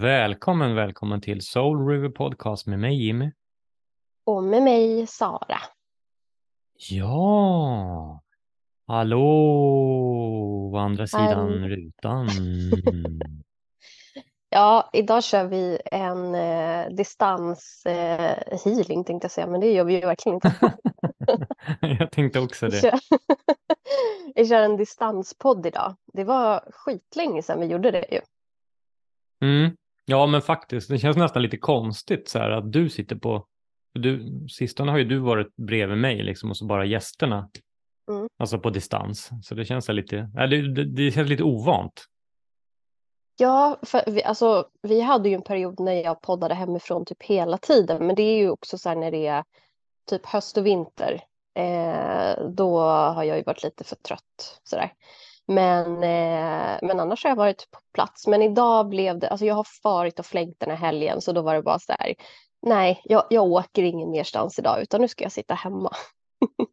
Välkommen, välkommen till Soul River Podcast med mig Jimmy. Och med mig Sara. Ja, hallå, andra sidan Hej. rutan. Ja, idag kör vi en eh, distans eh, tänkte jag säga, men det gör vi ju verkligen inte. Jag tänkte också Vi det. kör, vi kör en distanspodd idag. Det var skitlänge sedan vi gjorde det ju. Mm. Ja, men faktiskt, det känns nästan lite konstigt så här att du sitter på, du, sistone har ju du varit bredvid mig liksom och så bara gästerna, Mm. alltså på distans. Så det känns så lite, ja, det, det, känns lite ovant. Ja, för vi, alltså, vi hade ju en period när jag poddade hemifrån typ hela tiden, men det är ju också så här när det är typ höst och vinter. Eh, då har jag ju varit lite för trött sådär. Men, eh, men annars har jag varit på plats. Men idag blev det, alltså jag har farit och flängt den här helgen så då var det bara så här, nej, jag, jag åker ingen merstans idag utan nu ska jag sitta hemma.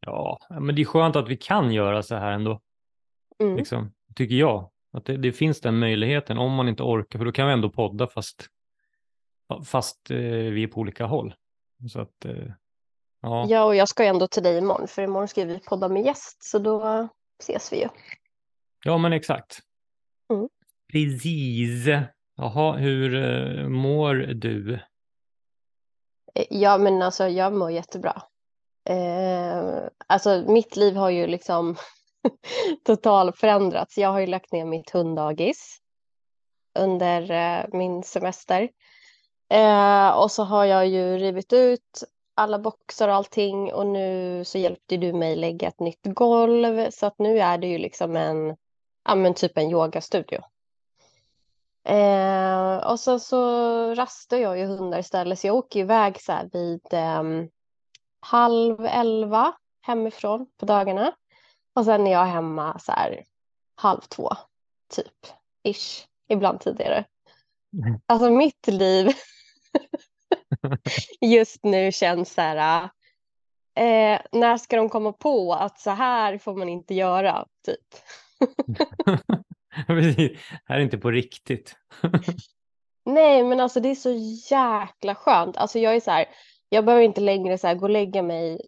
Ja, men det är skönt att vi kan göra så här ändå. Mm. liksom, tycker jag. Att det, det finns den möjligheten om man inte orkar, för då kan vi ändå podda fast, fast eh, vi är på olika håll. Så att, eh, ja. Ja, och jag ska ju ändå till dig imorgon för imorgon ska vi podda med gäst så då ses vi ju. ja, men exakt. Mm. Precis. Jaha, hur eh, mår du? Eh, Ja, men alltså jag mår jättebra. Eh, alltså mitt liv har ju liksom totalt förändrats. Jag har ju lagt ner mitt hunddagis under eh, min semester. Eh, och så har jag ju rivit ut alla boxar och allting och nu så hjälpte du mig lägga ett nytt golv så att nu är det ju liksom en, ja men typ en yogastudio. Eh, och så, så rastar jag ju hundar istället så jag åker iväg så här vid ehm, halv elva hemifrån på dagarna. Och sen är jag hemma så här halv två, typ, ish, ibland tidigare. Alltså mitt liv just nu känns så här, eh, när ska de komma på att så här får man inte göra, typ. Precis. här är inte på riktigt. Nej, men alltså det är så jäkla skönt. Alltså jag är så här, jag behöver inte längre så här gå och lägga mig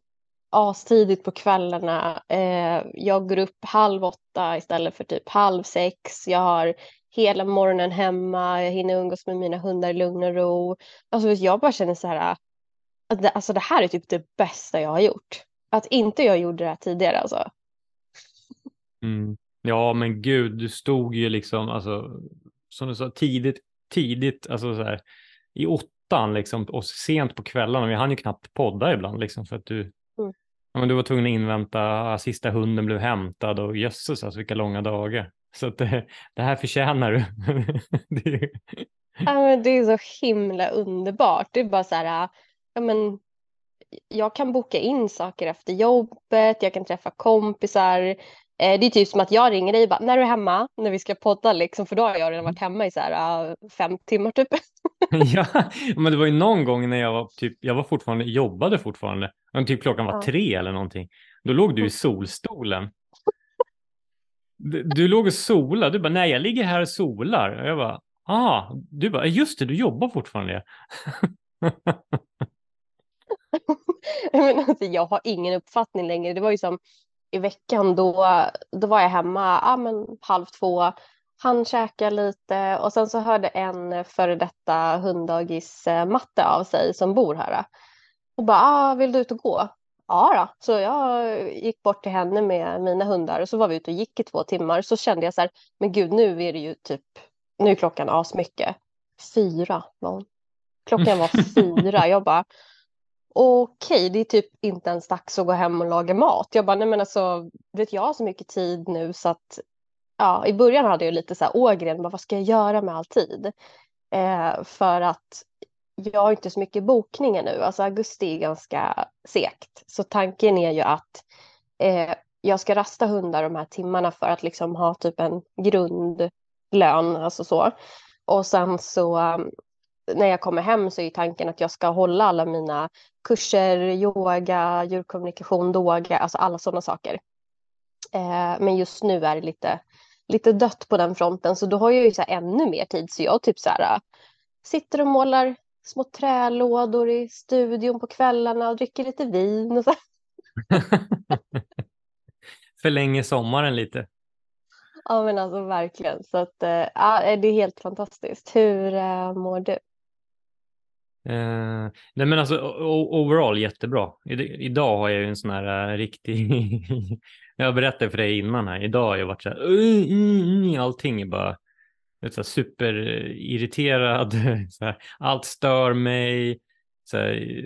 astidigt på kvällarna. Eh, jag går upp halv åtta istället för typ halv sex. Jag har hela morgonen hemma. Jag hinner umgås med mina hundar i lugn och ro. Alltså jag bara känner så här, att det, alltså det här är typ det bästa jag har gjort. Att inte jag gjorde det här tidigare alltså. Mm. Ja, men gud, du stod ju liksom, alltså, som du sa, tidigt, tidigt, alltså så här, i åttan liksom, och sent på kvällarna. Vi hann ju knappt podda ibland liksom, för att du, ja, men du var tvungen att invänta, ah, sista hunden blev hämtad och jösses, alltså vilka långa dagar. Så att det, det här förtjänar du. det, är- Ja, men det är så himla underbart. Det är bara så här, ah, ja men jag kan boka in saker efter jobbet, jag kan träffa kompisar. Eh, Det är typ som att jag ringer dig och bara, när är du hemma? När vi ska podda liksom, för då har jag redan varit hemma i så här äh, fem timmar typ. ja, men det var ju någon gång när jag var typ, jag var fortfarande, jobbade fortfarande, men typ klockan var tre eller någonting. Då låg du i solstolen. Du, du låg och solade, du bara, nej jag ligger här och solar. Och jag bara, ah, du bara, just det, du jobbar fortfarande. Men alltså, jag har ingen uppfattning längre. Det var ju som i veckan då, då var jag hemma ja, men halv två, han käkade lite och sen så hörde en före detta hunddagis eh, matte av sig som bor här. Och bara, ah, vill du ut och gå? Ja då. Så jag gick bort till henne med mina hundar och så var vi ute och gick i två timmar. Så kände jag så här, men gud nu är det ju typ, nu är klockan asmycket. Fyra var hon. Klockan var fyra. Jag bara, okej, det är typ inte ens dags att gå hem och laga mat. Jag bara, nej men alltså, vet jag har så mycket tid nu så att, ja, i början hade jag lite så här ågren, bara, vad ska jag göra med all tid? Eh, för att jag har inte så mycket bokningar nu, alltså augusti är ganska segt. Så tanken är ju att eh, jag ska rasta hundar de här timmarna för att liksom ha typ en grundlön, alltså så. Och sen så när jag kommer hem så är tanken att jag ska hålla alla mina kurser, yoga, djurkommunikation, doga, alltså alla sådana saker. Eh, men just nu är det lite, lite dött på den fronten så då har jag ju så ännu mer tid så jag typ så här sitter och målar små trälådor i studion på kvällarna och dricker lite vin och så. Förlänger sommaren lite. Ja men alltså verkligen så att ja, det är helt fantastiskt. Hur äh, mår du? Eh, nej men alltså overall jättebra. I, idag har jag ju en sån här eh, riktig, jag berättade för dig innan här, idag har jag varit så här, uh, uh, uh, allting är bara vet, så här, superirriterad, så här, allt stör mig, så här,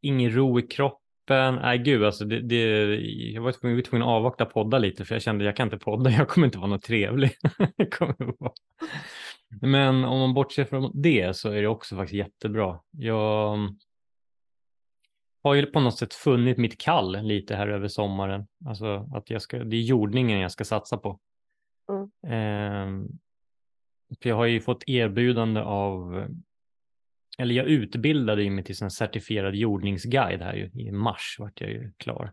ingen ro i kroppen. Nej gud, alltså det, det, jag var tvungen, tvungen att avvakta podda lite för jag kände jag kan inte podda, jag kommer inte vara något trevlig. Men om man bortser från det så är det också faktiskt jättebra. Jag har ju på något sätt funnit mitt kall lite här över sommaren. Alltså att jag ska, det är jordningen jag ska satsa på. Mm. Eh, för jag har ju fått erbjudande av, eller jag utbildade mig till en certifierad jordningsguide här ju. I mars vart jag ju klar.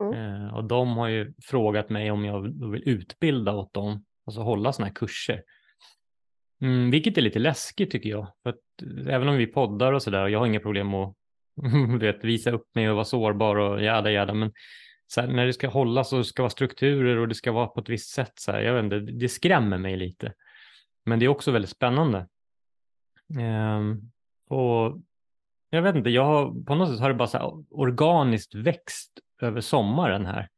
Mm. Eh, och de har ju frågat mig om jag vill utbilda åt dem, alltså hålla sådana här kurser. Mm, vilket är lite läskigt tycker jag. För att, eh, även om vi poddar och sådär, och jag har inga problem att vet, visa upp mig och vara sårbar och jäda jäda, men här, när det ska hållas och det ska vara strukturer och det ska vara på ett visst sätt, så här, jag vet inte, det skrämmer mig lite. Men det är också väldigt spännande. Ehm, och jag vet inte, jag har, på något sätt har det bara så organiskt växt över sommaren här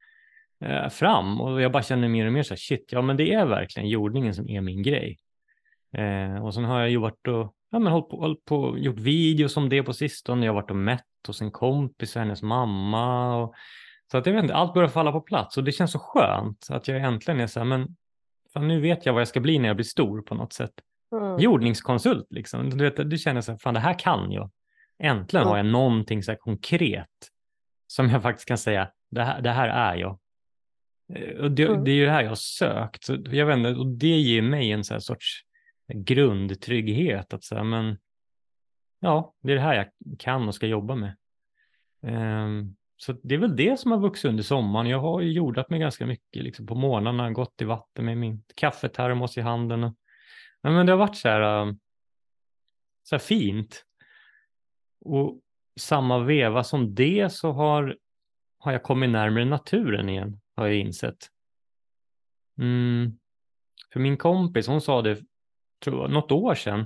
eh, fram och jag bara känner mer och mer så här, shit, ja men det är verkligen jordningen som är min grej. Eh, och sen har jag ju varit och ja, men hållit på, hållit på, gjort videos om det på sistone. Jag har varit och mätt hos en kompis och hennes mamma. Och, så att jag vet inte, allt börjar falla på plats och det känns så skönt att jag äntligen är så här, men fan, nu vet jag vad jag ska bli när jag blir stor på något sätt. Mm. Jordningskonsult liksom. Du, vet, du känner så här, fan det här kan jag. Äntligen mm. har jag någonting så här konkret som jag faktiskt kan säga, det här, det här är jag. Eh, och det, mm. det är ju det här jag har sökt. Så jag vet inte, och det ger mig en så sorts grundtrygghet. Att säga, men ja, det är det här jag kan och ska jobba med. Um, så det är väl det som har vuxit under sommaren. Jag har ju jordat mig ganska mycket liksom på morgnarna, gått i vatten med min kaffetermos i handen. Och, men det har varit så här, ehm, så här fint. Och samma veva som det så har, har jag kommit närmare naturen igen, har jag insett. Mm. För min kompis, hon sa det tror jag, något år sedan.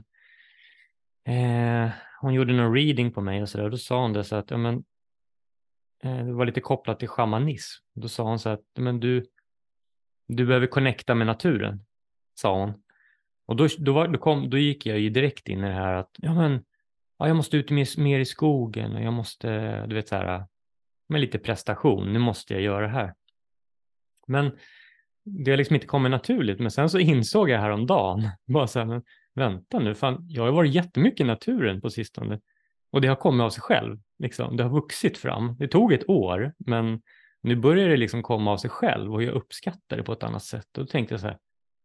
Eh, hon gjorde någon reading på mig och så där, och då sa hon det så att ja, men, eh, det var lite kopplat till shamanism. Då sa hon så att men du, du behöver connecta med naturen, sa hon. Och då, då, var, då, kom, då gick jag ju direkt in i det här att ja, men, ja, jag måste ut mer, mer i skogen och jag måste, du vet så här, med lite prestation, nu måste jag göra det här. Men det har liksom inte kommit naturligt, men sen så insåg jag häromdagen, bara så här, men vänta nu, fan, jag har varit jättemycket i naturen på sistone och det har kommit av sig själv. Liksom. Det har vuxit fram. Det tog ett år, men nu börjar det liksom komma av sig själv och jag uppskattar det på ett annat sätt. Och då tänkte jag så här,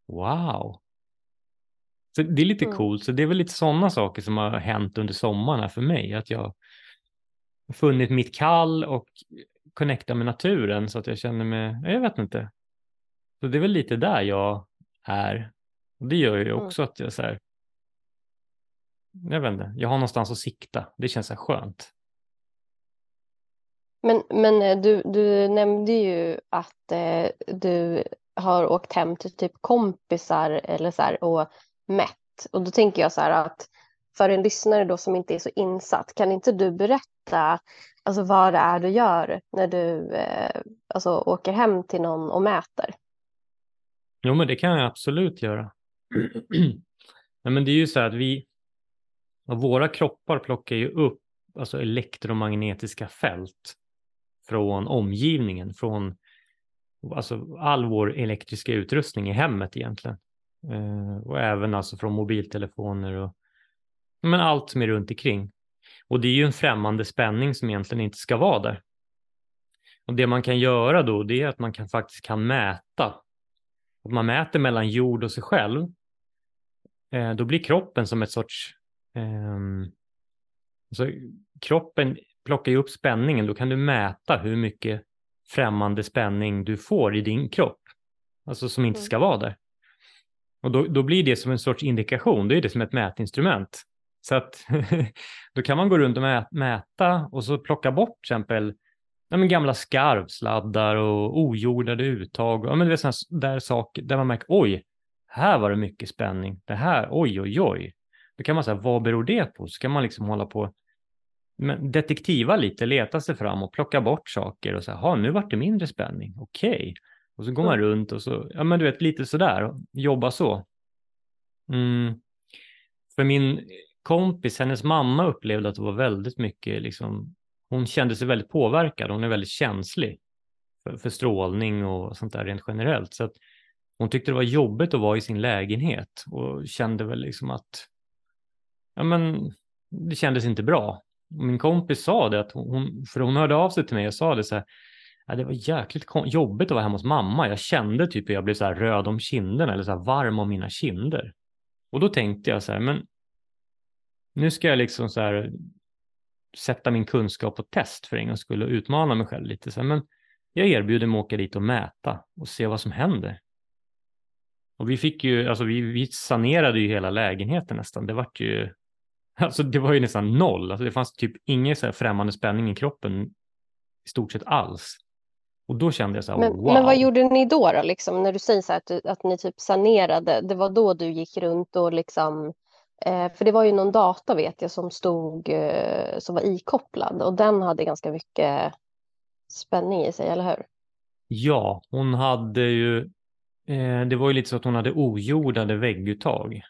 wow. Så det är lite mm. coolt, så det är väl lite sådana saker som har hänt under sommaren här för mig, att jag funnit mitt kall och connecta med naturen så att jag känner mig, jag vet inte, så det är väl lite där jag är. Och det gör ju mm. också mm. att jag så här, jag vet inte, jag har någonstans att sikta. Det känns så skönt. Men, men eh, du, du nämnde ju att eh, du har åkt hem till typ kompisar eller så här, och mätt. Och då tänker jag så här att för en lyssnare då som inte är så insatt, kan inte du berätta alltså, vad det är du gör när du eh, alltså, åker hem till någon och mäter? Jo, men det kan jag absolut göra. Nej, men det är ju så här att vi, våra kroppar plockar ju upp alltså elektromagnetiska fält från omgivningen, från alltså all vår elektriska utrustning i hemmet egentligen. Eh, och även alltså från mobiltelefoner och men allt som är runt omkring. Och det är ju en främmande spänning som egentligen inte ska vara där. Och det man kan göra då, det är att man kan faktiskt kan mäta att man mäter mellan jord och sig själv, eh, då blir kroppen som ett sorts... Eh, alltså kroppen plockar ju upp spänningen, då kan du mäta hur mycket främmande spänning du får i din kropp. alltså som inte Mm. ska vara där. Och då, då blir det som en sorts indikation, det är det som ett mätinstrument. Så att då kan man gå runt och mä- mäta och så plocka bort till exempel ja, men gamla skarvsladdar och ojordade uttag. Ja, men det är sådana där saker där man märker, oj, här var det mycket spänning. Det här, oj, oj, oj. Då kan man säga, vad beror det på? Så kan man liksom hålla på men detektiva lite, leta sig fram och plocka bort saker och säga, ha nu vart det mindre spänning, okej. Och så går man runt och så, ja men du vet lite sådär, jobba så. Mm. För min kompis, hennes mamma upplevde att det var väldigt mycket, liksom, hon kände sig väldigt påverkad, hon är väldigt känslig för, för strålning och sånt där rent generellt. Så att hon tyckte det var jobbigt att vara i sin lägenhet och kände väl liksom att, ja men, det kändes inte bra. Min kompis sa det, att hon, för hon hörde av sig till mig och sa det så här, ja, det var jäkligt jobbigt att vara hemma hos mamma. Jag kände typ att jag blev så här röd om kinderna eller så här varm om mina kinder. Och då tänkte jag så här, men nu ska jag liksom så här sätta min kunskap på test för en gångs skull och utmana mig själv lite. Så här, men jag erbjuder mig att åka dit och mäta och se vad som händer. Och vi fick ju, alltså vi, vi sanerade ju hela lägenheten nästan. Det var ju, alltså det var ju nästan noll. Alltså det fanns typ ingen så här främmande spänning i kroppen i stort sett alls. Och då kände jag så här, Men, wow. men vad gjorde ni då, då liksom, när du säger så här att, du, att ni typ sanerade? Det var då du gick runt och liksom... Eh, för det var ju någon data vet jag som stod, eh, som var ikopplad och den hade ganska mycket spänning i sig, eller hur? Ja, hon hade ju, eh, det var ju lite så att hon hade ojordade vägguttag.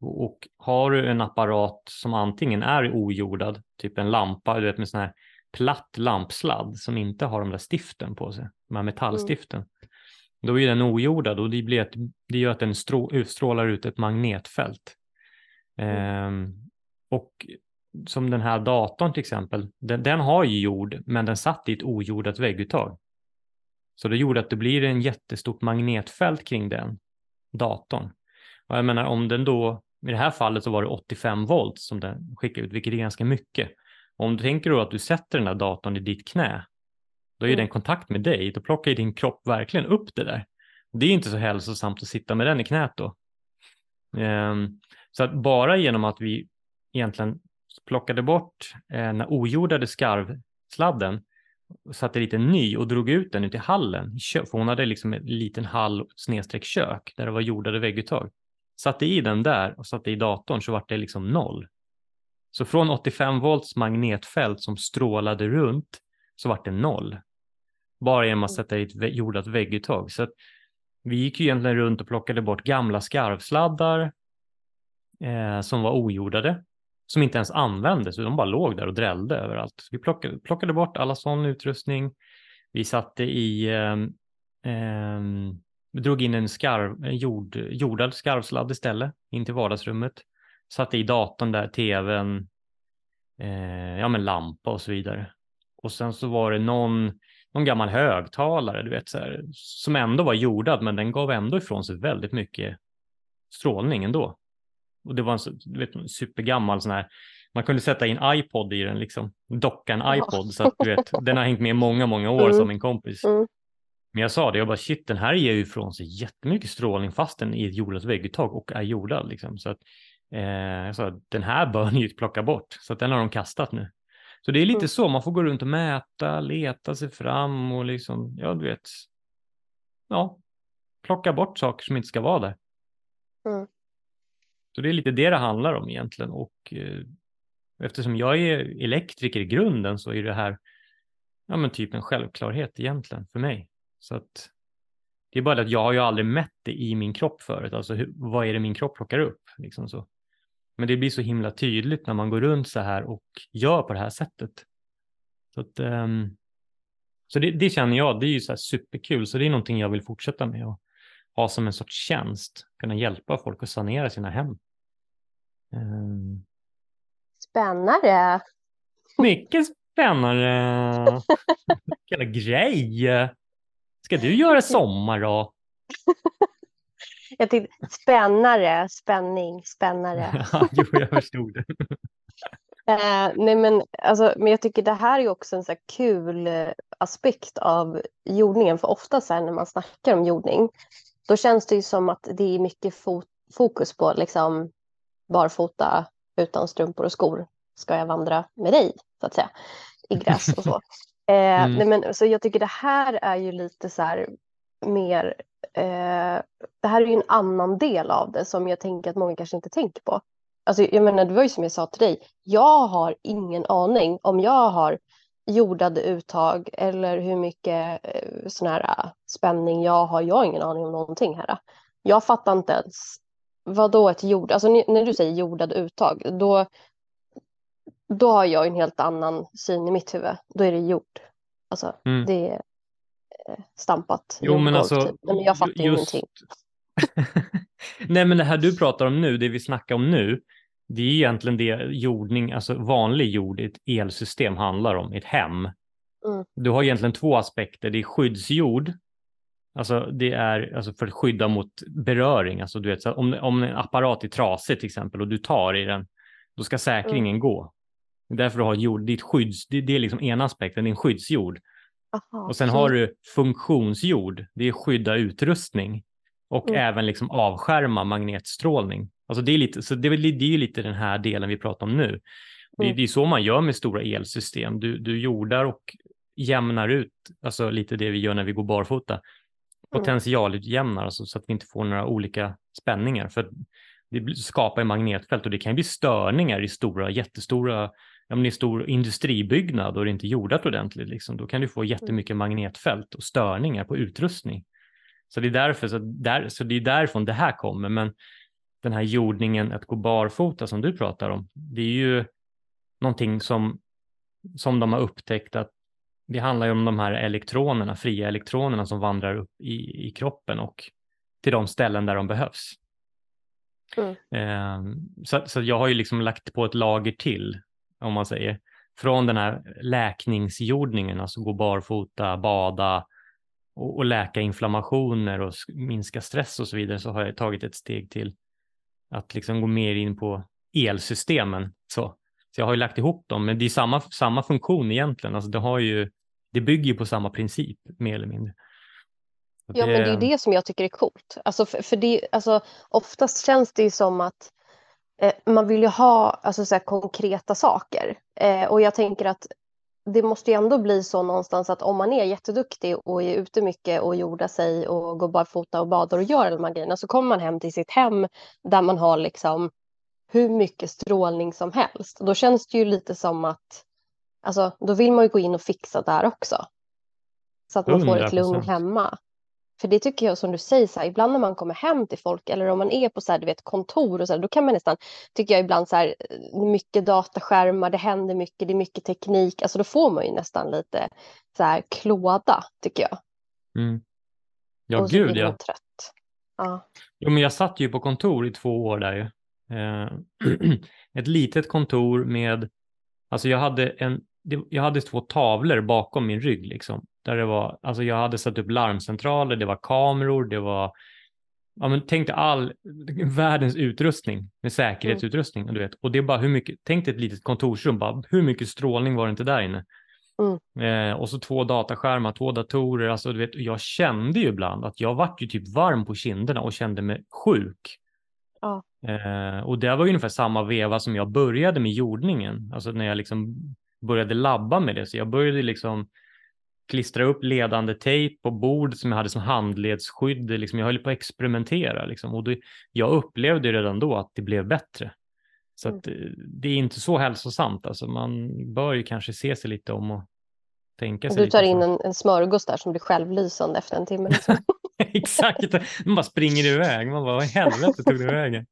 Och har du en apparat som antingen är ojordad, typ en lampa, du vet med sån här platt lampsladd som inte har de där stiften på sig, de här metallstiften. Då är den ojordad och det, blir ett, det gör att den strå, utstrålar ut ett magnetfält. Ehm, och som den här datorn till exempel, den, den har ju jord, men den satt i ett ojordat vägguttag. Så det gjorde att det blir en jättestort magnetfält kring den datorn. Och jag menar om den då, i det här fallet så var det 85 volt som den skickade ut, vilket är ganska mycket. Om du tänker då att du sätter den här datorn i ditt knä, då är Mm. den kontakt med dig, då plockar ju din kropp verkligen upp det där. Det är inte så hälsosamt att sitta med den i knät då. Ehm, så att bara genom att vi egentligen plockade bort eh, den ojordade skarvsladden, satte dit en ny och drog ut den ut i hallen, för hon hade liksom en liten hall snedstreck kök där det var jordade vägguttag. Satte i den där och satte i datorn så vart det liksom noll. Så från 85 volts magnetfält som strålade runt så vart det noll. Bara genom att sätta i ett jordat vägguttag. Så vi gick ju egentligen runt och plockade bort gamla skarvsladdar eh, som var ojordade, som inte ens användes, de bara låg där och drällde överallt. Så vi plockade, plockade bort alla sån utrustning. Vi satte i, eh, eh, drog in en, skarv, en jord, jordad skarvsladd istället, in till vardagsrummet. Satte i datorn där, tvn, eh, ja men lampa och så vidare. Och sen så var det någon, någon gammal högtalare, du vet, så här, som ändå var jordad, men den gav ändå ifrån sig väldigt mycket strålning ändå. Och det var en du vet, en supergammal sån här, man kunde sätta in iPod i den, liksom, docka en Ja. iPod, så att du vet, den har hängt med många, många år Mm. som min kompis. Mm. Men jag sa det, jag bara shit, den här ger ju ifrån sig jättemycket strålning fast den är ett jordat vägguttag och är jordad. Liksom. Så att, eh, jag sa, den här bör ni ju plocka bort, så att den har de kastat nu. Så det är lite Mm. så, man får gå runt och mäta, leta sig fram och liksom, ja du vet, ja, plocka bort saker som inte ska vara där. Mm. Så det är lite det det handlar om egentligen och eh, eftersom jag är elektriker i grunden så är det här ja, men typ en självklarhet egentligen för mig. Så att det är bara det att jag har ju aldrig mätt det i min kropp förut, alltså hur, vad är det min kropp plockar upp? Liksom så. Men det blir så himla tydligt när man går runt så här och gör på det här sättet. Så, att, ehm, så det, det känner jag, det är ju så här superkul, så det är någonting jag vill fortsätta med och ha som en sorts tjänst, kunna hjälpa folk att sanera sina hem. Ehm, Spännande. mycket spännande. Vilken grej. Ska du göra sommar då? Jag tänkte spännare, spänning, spännare. Ja, jo, jag förstod det. Eh, nej men, alltså, men jag tycker det här är också en så kul eh, aspekt av jordningen. För ofta så här, när man snackar om jordning, då känns det ju som att det är mycket fo fokus på liksom barfota utan strumpor och skor. Ska jag vandra med dig, så att säga, i gräs och så. Eh, mm. nej men, så jag tycker det här är ju lite så här mer, eh, det här är ju en annan del av det som jag tänker att många kanske inte tänker på. Alltså, jag menar, det var ju som jag sa till dig, jag har ingen aning om jag har jordade uttag eller hur mycket eh, sån här eh, spänning jag har. Jag har ingen aning om någonting här. Jag fattar inte ens vad då ett jord, alltså när du säger jordade uttag, då, då har jag en helt annan syn i mitt huvud. Då är det jord. Alltså mm. det är stampat jo, men alltså, typ. men jag fattar just... ingenting. Nej, men det här du pratar om nu, det vi snackar om nu, det är egentligen det jordning, alltså vanlig jord i ett elsystem handlar om, ett hem. Mm. Du har egentligen två aspekter, det är skyddsjord, alltså det är alltså för att skydda mot beröring, alltså du vet, om, om en apparat är trasig till exempel och du tar i den, då ska säkringen mm. gå. Därför du har jord, ditt skydds, det, det är liksom ena aspekten, din skyddsjord. Aha, och sen okay. har du funktionsjord, det är skydda utrustning och mm. även liksom avskärma magnetstrålning. Alltså det är lite, så det är, det är lite den här delen vi pratar om nu. Mm. Det, det, är så man gör med stora elsystem. Du, du jordar och jämnar ut, alltså lite det vi gör när vi går barfota. Mm. Potentialutjämnar, alltså, så att vi inte får några olika spänningar. För det skapar magnetfält och det kan bli störningar i stora, jättestora, ja, men i stor industribyggnad och det är inte jordat ordentligt. Liksom. Då kan du få mm. jättemycket magnetfält och störningar på utrustning. Så det är därför, så, där, så det är därifrån det här kommer. Men den här jordningen att gå barfota som du pratar om, det är ju någonting som, som de har upptäckt att det handlar ju om de här elektronerna, fria elektronerna som vandrar upp i, i kroppen och till de ställen där de behövs. Mm. Eh, så, så jag har ju liksom lagt på ett lager till, om man säger, från den här läkningsjordningen, alltså gå barfota, bada, och, och läka inflammationer och minska stress och så vidare så har jag tagit ett steg till att liksom gå mer in på elsystemen. Så, så jag har ju lagt ihop dem, men det är samma, samma funktion egentligen. Alltså det, har ju, det bygger på samma princip mer eller mindre. Ja, det... men det är det som jag tycker är coolt. Alltså, för, för det, alltså, oftast känns det ju som att eh, man vill ju ha alltså, så konkreta saker. Eh, och jag tänker att det måste ju ändå bli så någonstans att om man är jätteduktig och är ute mycket och jordar sig och går barfota och badar och gör alla de här grejerna så kommer man hem till sitt hem där man har liksom hur mycket strålning som helst. Då känns det ju lite som att alltså, då vill man ju gå in och fixa där också. Så att man 100%. får ett lugn hemma. För det tycker jag som du säger, så här, ibland när man kommer hem till folk eller om man är på så här, du vet, kontor och så här, då kan man nästan, tycker jag ibland så här, mycket dataskärmar, det händer mycket, det är mycket teknik, alltså då får man ju nästan lite så här klåda tycker jag. Mm. Ja, och gud ja. Trött. ja. Jo, men jag satt ju på kontor i två år där ju. Eh, ett litet kontor med, alltså jag hade en, jag hade två tavlor bakom min rygg liksom där det var, alltså jag hade satt upp larmcentraler, det var kameror, det var, ja men tänk dig all världens utrustning med säkerhetsutrustning. Mm. Du vet. Och det är bara hur mycket, tänk dig ett litet kontorsrum, bara hur mycket strålning var det inte där inne? Mm. Eh, och så två dataskärmar, två datorer. Alltså, du vet, jag kände ju ibland att jag vart ju typ varm på kinderna och kände mig sjuk. Ja. Eh, och det var ungefär samma veva som jag började med jordningen. Alltså när jag liksom började labba med det. Så jag började liksom klistra upp ledande tejp på bord som jag hade som handledsskydd. Liksom, jag höll på att experimentera liksom, och det, jag upplevde redan då att det blev bättre. Så mm. att, eh, det är inte så hälsosamt. Alltså, man bör ju kanske se sig lite om och tänka sig. Du tar in en, en smörgås där som blir självlysande efter en timme. Liksom. Exakt, man bara springer iväg. Man bara, vad i helvete tog det vägen?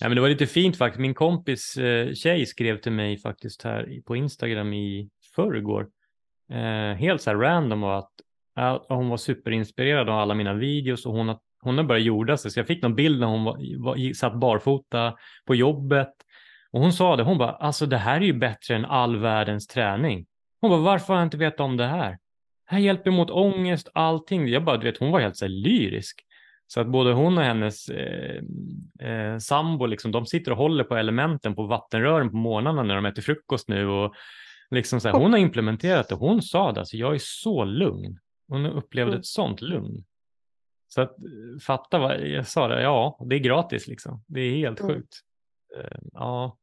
Ja, men det var lite fint faktiskt. Min kompis eh, tjej skrev till mig faktiskt här på Instagram i förrgår eh, helt så här random och att ja, hon var superinspirerad av alla mina videos och hon har, hon har börjat jorda sig. Så jag fick någon bild när hon var, var, satt barfota på jobbet och hon sa det, hon bara, alltså det här är ju bättre än all världens träning. Hon bara, varför har jag inte vetat om det här? Det här hjälper mot ångest, allting. Jag bara, du vet, hon var helt så här lyrisk. Så att både hon och hennes eh, eh, sambo, liksom, de sitter och håller på elementen på vattenrören på morgnarna när de äter frukost nu. Och liksom så här, hon har implementerat det. Hon sa det, alltså, jag är så lugn. Hon upplevde mm. ett sånt lugn. Så att fatta vad jag sa, det, ja, det är gratis liksom. Det är helt mm. sjukt. Uh, ja.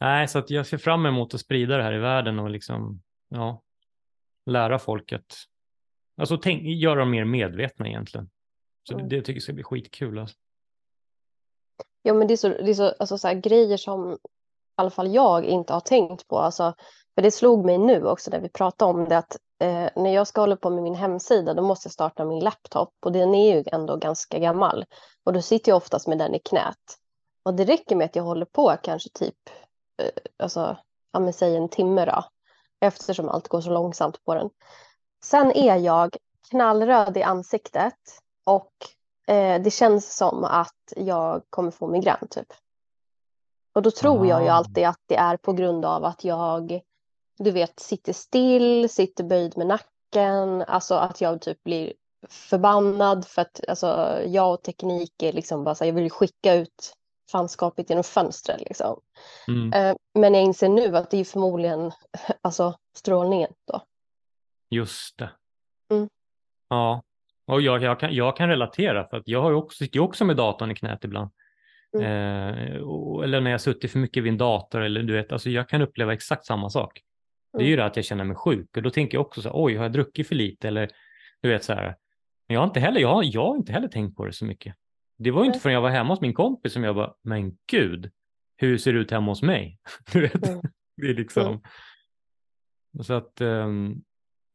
Nej, så att jag ser fram emot att sprida det här i världen och liksom, ja, lära folket. Alltså tänk, göra dem mer medvetna egentligen. Så mm. det, det tycker jag ska bli skitkul. Alltså. Ja, men det är så, det är så, alltså, så här, grejer som alla fall jag inte har tänkt på. Alltså, för det slog mig nu också när vi pratade om det att eh, när jag ska hålla på med min hemsida då måste jag starta min laptop och den är ju ändå ganska gammal. Och då sitter jag oftast med den i knät. Och det räcker med att jag håller på kanske typ, eh, alltså, ja men säg en timme då. Eftersom allt går så långsamt på den. Sen är jag knallröd i ansiktet och eh, det känns som att jag kommer få migrän typ. Och då tror ah. jag ju alltid att det är på grund av att jag, du vet, sitter still, sitter böjd med nacken, alltså att jag typ blir förbannad för att alltså, jag och teknik är liksom bara så här, jag vill skicka ut fanskapet genom fönstret liksom. Mm. Eh, men jag inser nu att det är förmodligen alltså strålningen då. Just det. Mm. Ja, och jag, jag, kan, jag kan relatera för att jag har ju också, sitter ju också med datorn i knät ibland. Mm. Eh, och, eller när jag suttit för mycket vid en dator eller du vet, alltså jag kan uppleva exakt samma sak. Det är ju mm. det att jag känner mig sjuk och då tänker jag också så här, oj, har jag druckit för lite eller du vet så här. Men jag har inte heller, jag har, jag har inte heller tänkt på det så mycket. Det var ju inte förrän jag var hemma hos min kompis som jag bara, men gud, hur ser det ut hemma hos mig? Du vet, mm. det är liksom. Mm. Så att, um,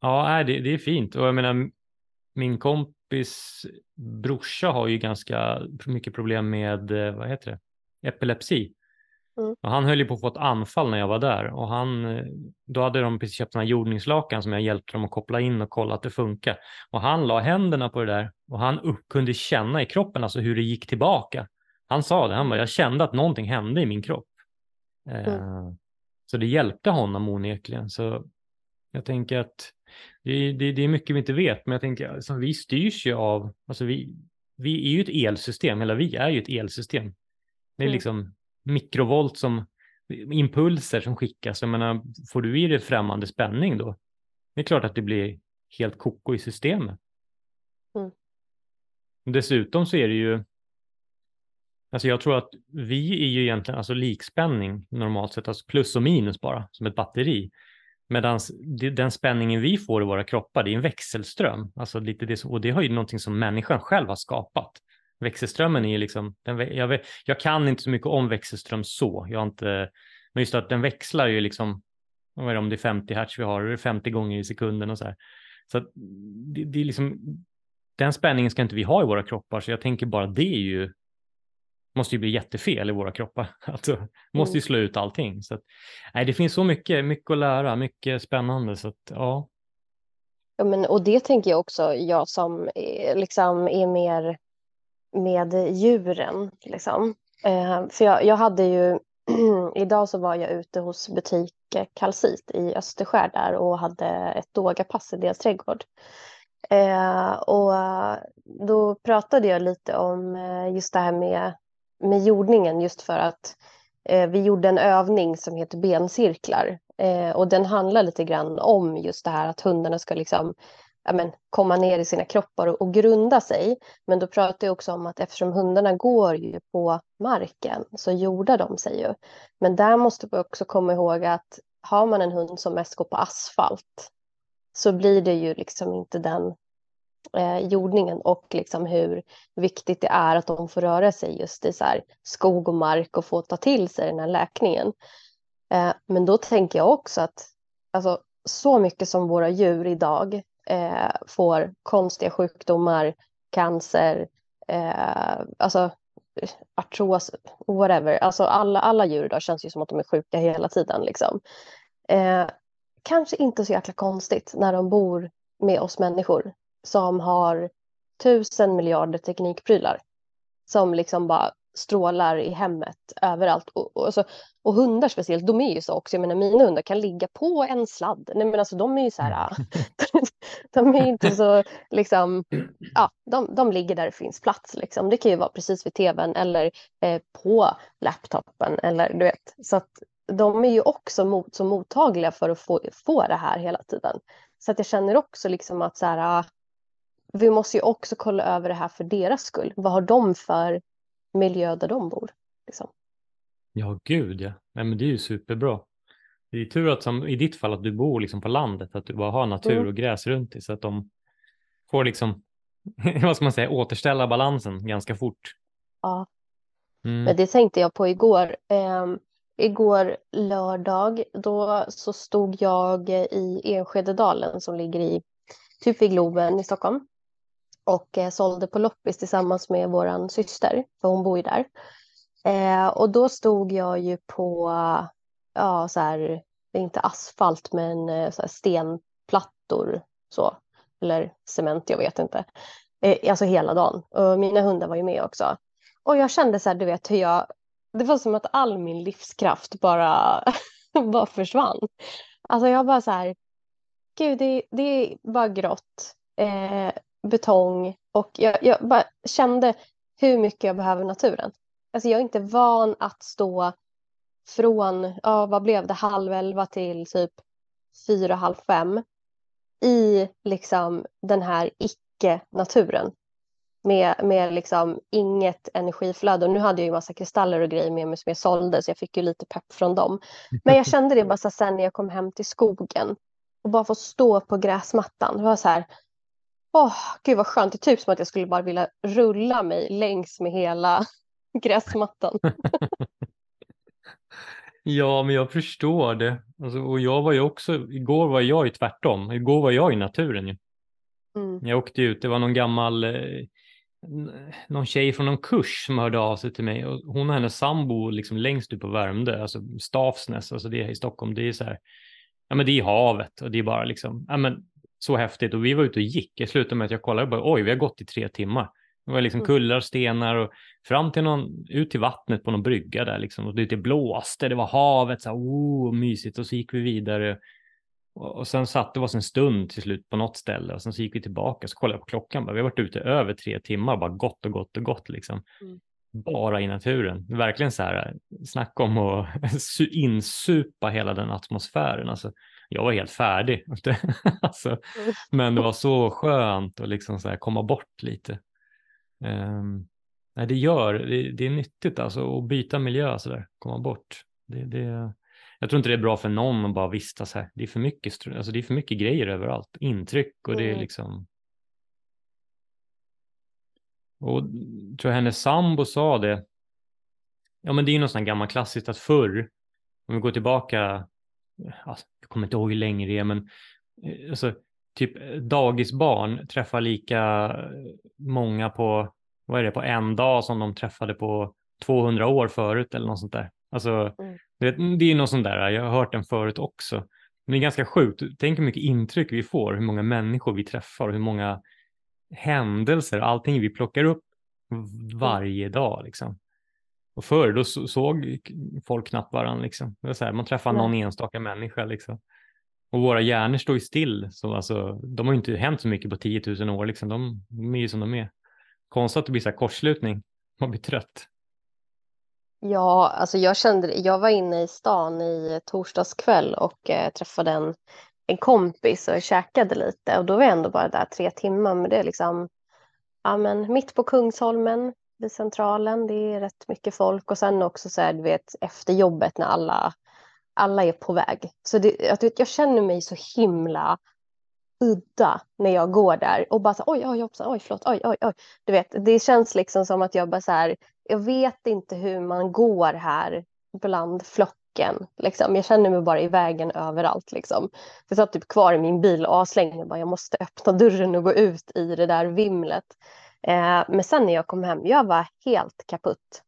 ja, det, det är fint och jag menar, min kompis brorsa har ju ganska mycket problem med, eh, vad heter det, epilepsi. Mm. Och han höll ju på att få ett anfall när jag var där och han, eh, då hade de precis köpt sådana jordningslakan som jag hjälpte dem att koppla in och kolla att det funkar. Och han la händerna på det där och han upp, kunde känna i kroppen alltså hur det gick tillbaka. Han sa det, han bara, jag kände att någonting hände i min kropp. Mm. Eh, så det hjälpte honom onekligen. Så jag tänker att det, det, det, är mycket vi inte vet, men jag tänker alltså, vi styrs ju av, alltså vi, vi är ju ett elsystem, eller vi är ju ett elsystem. Det är mm. liksom mikrovolt som impulser som skickas. Jag menar, får du i dig främmande spänning då? Det är klart att det blir helt koko i systemet. Mm. Dessutom så är det ju, alltså jag tror att vi är ju egentligen alltså likspänning normalt sett, alltså plus och minus bara, som ett batteri. Medan den spänningen vi får i våra kroppar, det är en växelström. Alltså lite det som, och det har ju någonting som människan själv har skapat. Växelströmmen är ju liksom, den, jag, vet, jag kan inte så mycket om växelström så, jag har inte, men just att den växlar ju liksom, vad är det, om det är 50 hertz vi har, det är 50 gånger i sekunden och så här. Så det, det är liksom, den spänningen ska inte vi ha i våra kroppar, så jag tänker bara det är ju måste ju bli jättefel i våra kroppar. Alltså, måste ju mm. slå ut allting. Så att, nej, det finns så mycket, mycket att lära, mycket spännande. Så att, ja. Ja, men, och det tänker jag också, jag som liksom, är mer med djuren. Liksom. Eh, för jag, jag hade ju, idag så var jag ute hos butik Kalsit i Österskär där och hade ett dogapass i deras trädgård. Eh, och då pratade jag lite om eh, just det här med med jordningen just för att eh, vi gjorde en övning som heter bencirklar eh, och den handlar lite grann om just det här att hundarna ska liksom ja, men, komma ner i sina kroppar och, och, grunda sig. Men då pratar jag också om att eftersom hundarna går ju på marken så jordar de sig ju. Men där måste vi också komma ihåg att har man en hund som mest går på asfalt så blir det ju liksom inte den eh, jordningen och liksom hur viktigt det är att de får röra sig just i så skog och mark och få ta till sig den här läkningen. Eh, men då tänker jag också att alltså, så mycket som våra djur idag eh, får konstiga sjukdomar, cancer, eh, alltså artros, whatever. Alltså alla, alla djur idag känns ju som att de är sjuka hela tiden. Liksom. Eh, kanske inte så jäkla konstigt när de bor med oss människor som har tusen miljarder teknikprylar som liksom bara strålar i hemmet överallt. Och, och, alltså, och hundar speciellt, de är ju så också. Jag menar mina hundar kan ligga på en sladd. Nej men alltså de är ju så här, de är inte så liksom, ja de, de ligger där det finns plats liksom. Det kan ju vara precis vid tvn eller eh, på laptopen eller du vet. Så att de är ju också mot, så mottagliga för att få, få det här hela tiden. Så att jag känner också liksom att så här, vi måste ju också kolla över det här för deras skull. Vad har de för miljö där de bor? Liksom. Ja, gud ja. Nej, men det är ju superbra. Det är tur att som i ditt fall att du bor liksom på landet, att du bara har natur mm. och gräs runt dig så att de får liksom, vad ska man säga, återställa balansen ganska fort. Ja, mm. men det tänkte jag på igår. Eh, igår lördag, då så stod jag i Enskededalen som ligger i typ vid Globen i Stockholm och eh, sålde på loppis tillsammans med vår syster, för hon bor ju där. Eh, och då stod jag ju på, ja så här, inte asfalt men eh, så här stenplattor så, eller cement, jag vet inte. Eh, alltså hela dagen. Och mina hundar var ju med också. Och jag kände så här, du vet hur jag, det var som att all min livskraft bara, bara försvann. Alltså jag bara så här, gud det, det är bara grått. Eh, betong och jag, jag bara kände hur mycket jag behöver naturen. Alltså jag är inte van att stå från, ja vad blev det, halv elva till typ fyra, halv fem i liksom den här icke-naturen. Med, med liksom inget energiflöde. Och nu hade jag ju massa kristaller och grejer med mig som jag sålde så jag fick ju lite pepp från dem. Men jag kände det bara så sen när jag kom hem till skogen och bara få stå på gräsmattan. Det var så här, Åh, oh, gud vad skönt. Det är typ som att jag skulle bara vilja rulla mig längs med hela gräsmattan. ja, men jag förstår det. Alltså, och jag var ju också, igår var jag ju tvärtom. Igår var jag i naturen ju. Mm. Jag åkte ut, det var någon gammal, eh, någon tjej från någon kurs som hörde av sig till mig. Och hon och hennes sambo liksom längst ut på Värmdö, alltså Stavsnäs, alltså det i Stockholm, det är så här, ja men det är havet och det är bara liksom, ja men så häftigt och vi var ute och gick. Jag slutade med att jag kollade och bara oj, vi har gått i tre timmar. Det var liksom mm. kullar, stenar och fram till någon, ut till vattnet på någon brygga där liksom. Och det blåste, det var havet, så här, oh, mysigt. Och så gick vi vidare. Och, och sen satte vi oss en stund till slut på något ställe och sen så gick vi tillbaka. Så kollade jag på klockan, bara, vi har varit ute över tre timmar, bara gått och gått och gått liksom. Mm. Bara i naturen. Verkligen så här, snacka om att insupa hela den atmosfären. Alltså, jag var helt färdig. alltså, men det var så skönt att liksom så komma bort lite. Um, nej, det gör, det, det, är nyttigt alltså att byta miljö så där, komma bort. Det, det, jag tror inte det är bra för någon att bara vistas här. Det är för mycket, alltså det är för mycket grejer överallt, intryck och det är mm. liksom. Och tror jag hennes sambo sa det. Ja, men det är ju något sånt gammal klassiskt att förr, om vi går tillbaka alltså, kommer inte ihåg hur länge det är, men eh, alltså, typ eh, dagisbarn träffar lika många på, vad är det, på en dag som de träffade på 200 år förut eller något sånt där. Alltså, mm. det, det är något sånt där, jag har hört den förut också. Men det är ganska sjukt, tänk hur mycket intryck vi får, hur många människor vi träffar och hur många händelser, allting vi plockar upp varje dag. Liksom. Och förr då såg folk knappt varandra. Liksom. Det var så här, man träffade någon enstaka människa. Liksom. Och våra hjärnor står ju still. Så alltså, de har ju inte hänt så mycket på 10 000 år. Liksom. De, de är ju som de är. Konstigt att det blir så här kortslutning. Man blir trött. Ja, alltså jag kände Jag var inne i stan i torsdags kväll och eh, träffade en, en kompis och käkade lite. Och då var jag ändå bara där tre timmar. Men det är liksom ja, men mitt på Kungsholmen vid Centralen. Det är rätt mycket folk och sen också så här, du vet, efter jobbet när alla, alla är på väg. Så det, jag, jag känner mig så himla udda när jag går där och bara så oj, oj, hoppsan, oj, förlåt, oj, oj, oj. Du vet, det känns liksom som att jag bara så här, jag vet inte hur man går här bland flocken. Liksom. Jag känner mig bara i vägen överallt. Liksom. Jag satt typ kvar i min bil och avslängd bara, jag måste öppna dörren och gå ut i det där vimlet. Eh, men sen när jag kom hem, jag var helt kaputt.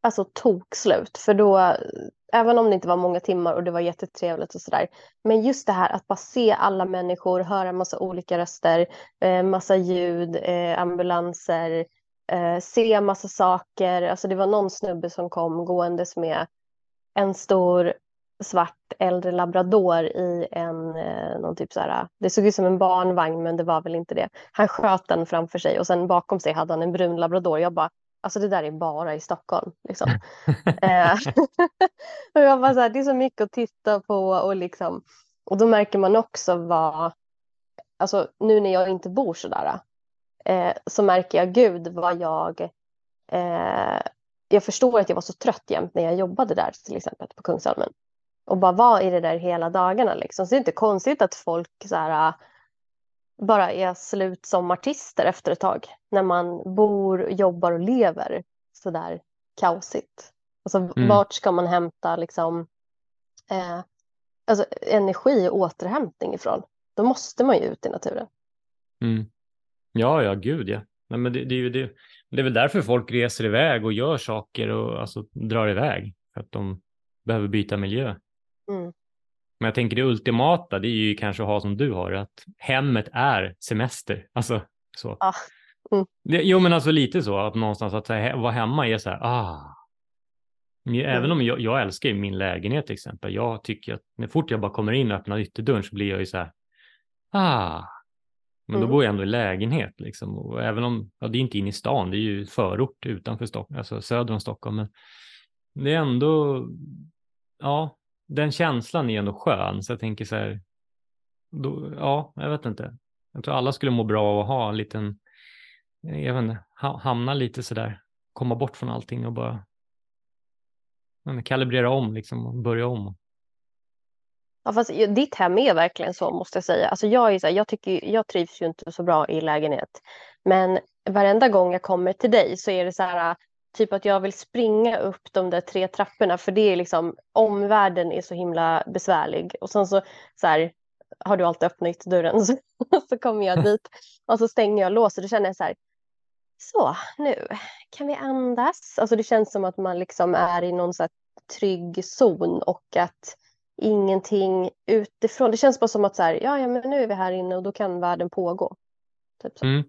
Alltså tokslut. För då, även om det inte var många timmar och det var jättetrevligt och sådär. Men just det här att bara se alla människor, höra massa olika röster, eh, massa ljud, eh, ambulanser, eh, se massa saker. Alltså det var någon snubbe som kom gåendes med en stor svart äldre labrador i en eh, någon typ så här, det såg ut som en barnvagn men det var väl inte det. Han sköt den framför sig och sen bakom sig hade han en brun labrador. Jag bara, alltså det där är bara i Stockholm. Liksom. Eh, och jag bara så här, det är så mycket att titta på och liksom, och då märker man också vad, alltså nu när jag inte bor så där, eh, så märker jag gud vad jag, eh, jag förstår att jag var så trött jämt när jag jobbade där till exempel på Kungsholmen och bara vara i det där hela dagarna. Liksom. Så det är inte konstigt att folk så här, bara är slut som artister efter ett tag. När man bor, jobbar och lever så där kaosigt. Alltså, mm. Vart ska man hämta liksom, eh, alltså, energi och återhämtning ifrån? Då måste man ju ut i naturen. Mm. Ja, ja, gud ja. Nej, men det, det, det, det är väl därför folk reser iväg och gör saker och alltså, drar iväg. För att de behöver byta miljö. Mm. Men jag tänker det ultimata, det är ju kanske att ha som du har, att hemmet är semester. Alltså så. Ah. Mm. Jo, men alltså lite så att någonstans att vara hemma är så här, ah. Även mm. om jag, jag älskar min lägenhet till exempel. Jag tycker att när fort jag bara kommer in och öppnar ytterdörren så blir jag ju så här, ah. Men mm. då bor jag ändå i lägenhet liksom. Och även om, ja, det är inte in i stan, det är ju förort utanför Stockholm, alltså söder om Stockholm. Men det är ändå, ja, den känslan är ändå skön. Så jag tänker så här, då, ja, jag vet inte. Jag tror alla skulle må bra av att ha en liten, jag vet inte, hamna lite så där, komma bort från allting och bara men, kalibrera om liksom och börja om. Ja, fast ditt hem är verkligen så måste jag säga. Alltså jag, är så här, jag, tycker, jag trivs ju inte så bra i lägenhet. Men varenda gång jag kommer till dig så är det så här, typ att jag vill springa upp de där tre trapporna för det är liksom omvärlden är så himla besvärlig. Och sen så, så här, har du alltid öppnat dörren så, så kommer jag dit. Och så stänger jag låset och då känner jag så här så nu kan vi andas? Alltså det känns som att man liksom är i någon så här trygg zon och att ingenting utifrån det känns bara som att så här ja, ja men nu är vi här inne och då kan världen pågå. Typ så. Mm.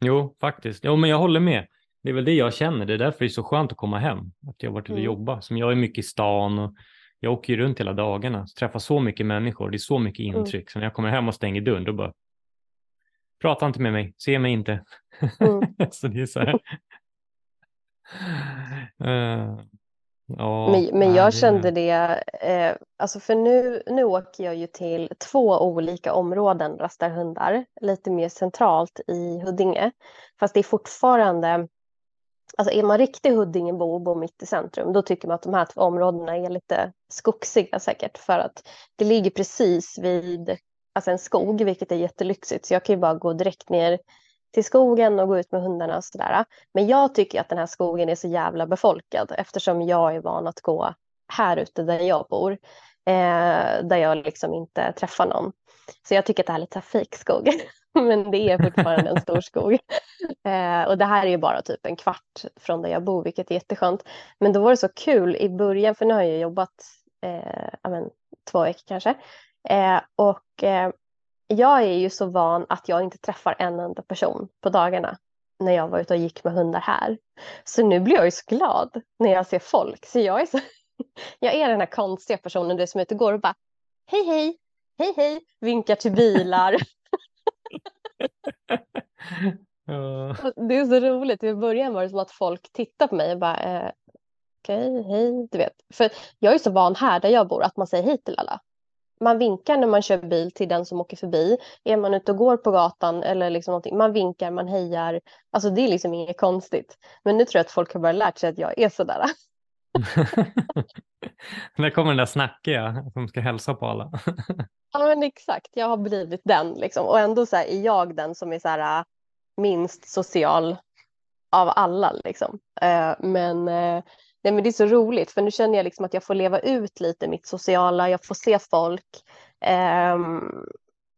Jo faktiskt, jo men jag håller med det är väl det jag känner. Det är därför det är så skönt att komma hem. Att jag har varit ute och mm. jobba. Som jag är mycket i stan och jag åker ju runt hela dagarna. Träffar så mycket människor. Det är så mycket mm. intryck. Mm. Så när jag kommer hem och stänger dörren då bara prata inte med mig, se mig inte. Mm. så det är så här. uh, ja, men, men jag det... kände det, eh, alltså för nu, nu åker jag ju till två olika områden, rastar hundar, lite mer centralt i Huddinge. Fast det är fortfarande Alltså är man riktig Huddingebo och bor mitt i centrum, då tycker man att de här två områdena är lite skogsiga säkert, för att det ligger precis vid alltså en skog, vilket är jättelyxigt, så jag kan ju bara gå direkt ner till skogen och gå ut med hundarna och sådär. Men jag tycker att den här skogen är så jävla befolkad eftersom jag är van att gå här ute där jag bor, eh, där jag liksom inte träffar någon. Så jag tycker att det här är lite fikskog. men det är fortfarande en stor skog. Eh, och det här är ju bara typ en kvart från där jag bor, vilket är jätteskönt. Men då var det så kul i början, för nu har jag jobbat eh, amen, två veckor kanske. Eh, och eh, jag är ju så van att jag inte träffar en enda person på dagarna när jag var ute och gick med hundar här. Så nu blir jag ju så glad när jag ser folk. Så jag är, så, jag är den här konstiga personen du som är ute och går och bara hej hej, hej hej, vinkar till bilar. Det är så roligt. I början var det som att folk tittade på mig och bara eh, okej, okay, hej, du vet. För jag är så van här där jag bor att man säger hej till alla. Man vinkar när man kör bil till den som åker förbi. Är man ute och går på gatan eller liksom någonting, man vinkar, man hejar. Alltså det är liksom inget konstigt. Men nu tror jag att folk har börjat lärt sig att jag är sådär. Där kommer den där snackiga som ska hälsa på alla. ja men exakt, jag har blivit den liksom. Och ändå så här, är jag den som är så här, äh, minst social av alla liksom. Uh, men, uh, nej, men det är så roligt för nu känner jag liksom att jag får leva ut lite mitt sociala, jag får se folk. Um,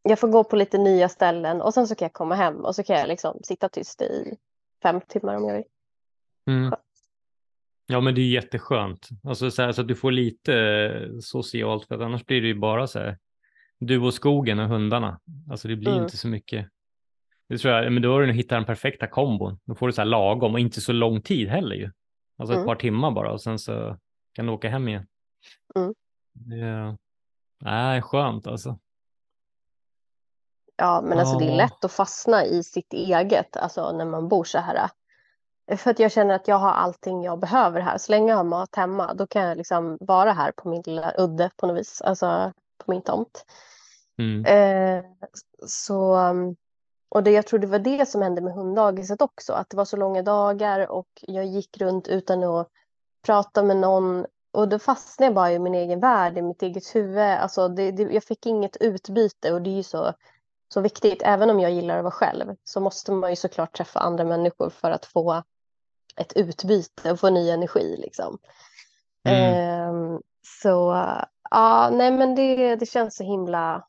jag får gå på lite nya ställen och sen så kan jag komma hem och så kan jag liksom sitta tyst i fem timmar om jag vill. Mm. Ja, men det är jätteskönt. Alltså så, här, så att du får lite eh, socialt, för annars blir det ju bara så här, du och skogen och hundarna. Alltså det blir mm. inte så mycket. Det tror jag, men då har du nog hittat den perfekta kombon. Då får du så här lagom och inte så lång tid heller ju. Alltså ett Mm. par timmar bara och sen så kan du åka hem igen. Mm. Det är skönt alltså. Ja, men alltså det är lätt att fastna i sitt eget, alltså när man bor så här. För att jag känner att jag har allting jag behöver här. Så länge jag har mat hemma, då kan jag liksom vara här på min lilla udde på något vis, alltså på min tomt. Mm. Eh, så, um, och det, jag tror det var det som hände med hunddagiset också, att det var så långa dagar och jag gick runt utan att prata med någon och då fastnade jag bara i min egen värld, i mitt eget huvud. Alltså det, det, jag fick inget utbyte och det är ju så, så viktigt. Även om jag gillar att vara själv så måste man ju såklart träffa andra människor för att få ett utbyte och få ny energi liksom. Mm. Ehm, så ja, nej men det, det känns så himla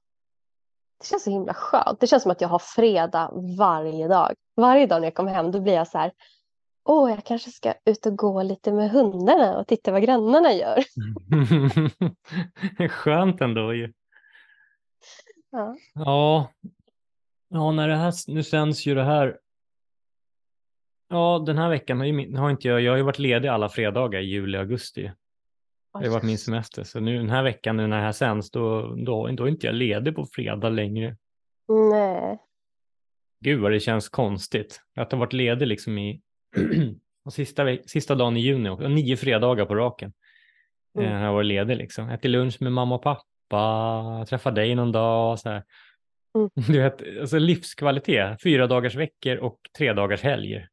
det känns så himla skönt. Det känns som att jag har fredag varje dag. Varje dag när jag kommer hem då blir jag så här. Åh, jag kanske ska ut och gå lite med hundarna och titta vad grannarna gör. Skönt ändå ju. Ja. Ja, ja när det här, nu sänds ju det här. Ja, den här veckan har, ju, har inte jag, jag har ju varit ledig alla fredagar i juli och augusti. Det har varit min semester. Så nu den här veckan nu när det här sänds, då, då, då är inte jag ledig på fredag längre. Nej. Gud vad det känns konstigt. Att ha varit ledig liksom i sista, sista dagen i juni, och nio fredagar på raken. Mm. Mm. Jag har varit ledig liksom. Ätit lunch med mamma och pappa, träffat dig någon dag. Så här. Mm. Du vet, alltså livskvalitet, fyra dagars veckor och tre dagars helger.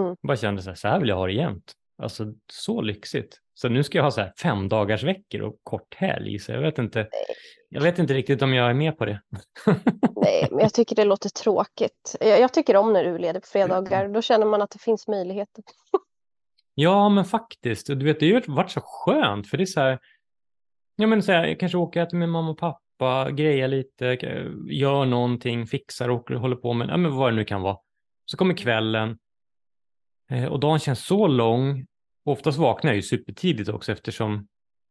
Mm. Bara kände så här, så här vill jag ha det jämt. Alltså så lyxigt. Så nu ska jag ha så här fem dagars veckor och kort helg. Så jag vet inte, jag vet inte riktigt om jag är med på det. Nej, men jag tycker det låter tråkigt. Jag, jag tycker om när du ledig på fredagar. Då känner man att det finns möjligheter. Ja, men faktiskt. Du vet, det har ju varit så skönt, för det är så här, ja men så här, jag kanske åker och äter med mamma och pappa, grejer lite, gör någonting, fixar och håller på med, ja men vad det nu kan vara. Så kommer kvällen och dagen känns så lång. Oftast vaknar jag ju supertidigt också eftersom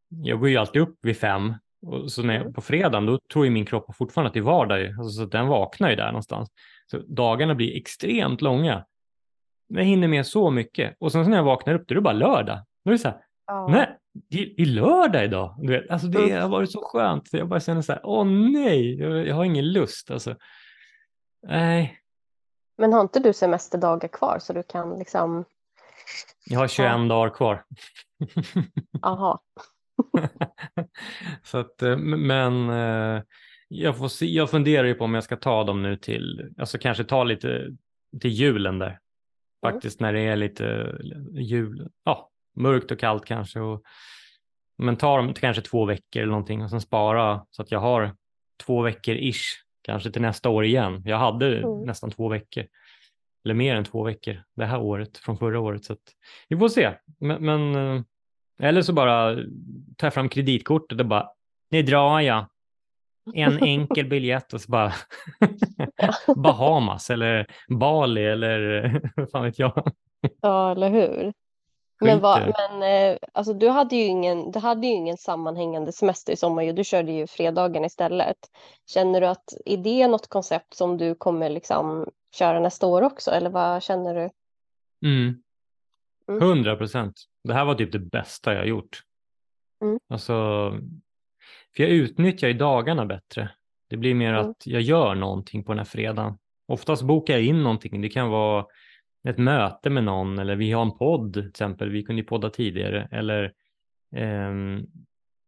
jag går ju alltid upp vid fem. Och så när jag, Mm. på fredagen då tror ju min kropp fortfarande att det är vardag, alltså, så den vaknar ju där någonstans. Så dagarna blir extremt långa. Jag hinner med så mycket. Och sen så när jag vaknar upp då är det bara lördag. Då är det så här, Ja. nej, det är, lördag idag. Du vet, alltså det har varit så skönt. Jag bara känner så här, åh nej, jag, jag har ingen lust. Alltså, nej, Men har inte du semesterdagar kvar så du kan liksom, jag har 21 Ja. dagar kvar. aha, så att, eh, men eh, jag, får se, jag funderar ju på om jag ska ta dem nu till, alltså kanske ta lite till julen där. Mm. Faktiskt när det är lite eh, jul, ja, mörkt och kallt kanske. Och, men ta dem kanske två veckor eller någonting och sen spara så att jag har två veckor ish, kanske till nästa år igen. Jag hade Mm. nästan två veckor, eller mer än två veckor det här året från förra året. Så vi får se. Men, men eh, eller så bara tar jag fram kreditkortet och bara, nu drar jag. En enkel biljett och så bara Bahamas eller Bali eller vad fan vet jag. ja eller hur? Men, vad, men eh, alltså, du, hade ju ingen, du hade ju ingen sammanhängande semester i sommar. ju. Du körde ju fredagen istället. Känner du att är det något koncept som du kommer liksom köra nästa år också? Eller vad känner du? Mm. Mm. 100 procent. Det här var typ det bästa jag gjort. Mm. Alltså, för jag utnyttjar ju dagarna bättre. Det blir mer Mm. att jag gör någonting på den här fredagen. Oftast bokar jag in någonting. Det kan vara ett möte med någon eller vi har en podd till exempel. Vi kunde ju podda tidigare. Eller ehm,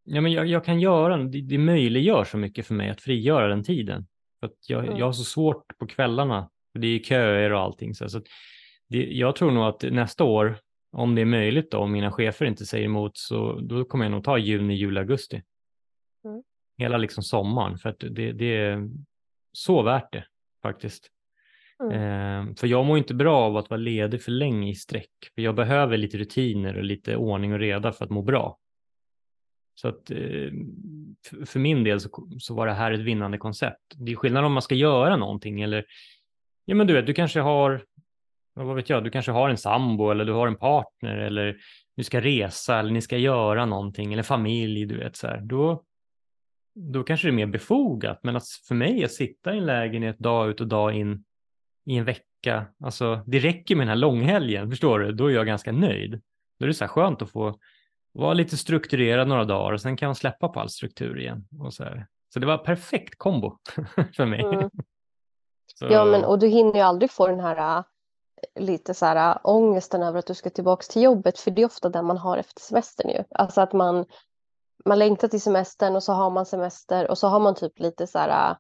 ja, men jag, jag kan göra, det, det möjliggör så mycket för mig att frigöra den tiden. För jag, Mm. jag har så svårt på kvällarna. För det är köer och allting. Så, så det, jag tror nog att nästa år, om det är möjligt då, om mina chefer inte säger emot, så då kommer jag nog ta juni, juli, augusti. Mm. Hela liksom sommaren, för att det, det är så värt det faktiskt. Mm. Ehm, för jag mår inte bra av att vara ledig för länge i sträck. För jag behöver lite rutiner och lite ordning och reda för att må bra. Så att ehm, för min del så, så var det här ett vinnande koncept. Det är skillnad om man ska göra någonting eller, ja men du vet, du kanske har, vad vet jag, du kanske har en sambo eller du har en partner eller du ska resa eller ni ska göra någonting eller familj, du vet så här. Då, då kanske det är mer befogat. Men att för mig att sitta i en lägenhet dag ut och dag in i en vecka. Alltså, det räcker med den här långhelgen, förstår du? Då är jag ganska nöjd. Då är det så här skönt att få vara lite strukturerad några dagar och sen kan man släppa på all struktur igen. Och så, här. så det var perfekt kombo för mig. Mm. Ja, men och du hinner ju aldrig få den här äh, lite så här äh, ångesten över att du ska tillbaka till jobbet, för det är ofta den man har efter semestern ju. Alltså att man, man längtar till semestern och så har man semester och så har man typ lite så här äh,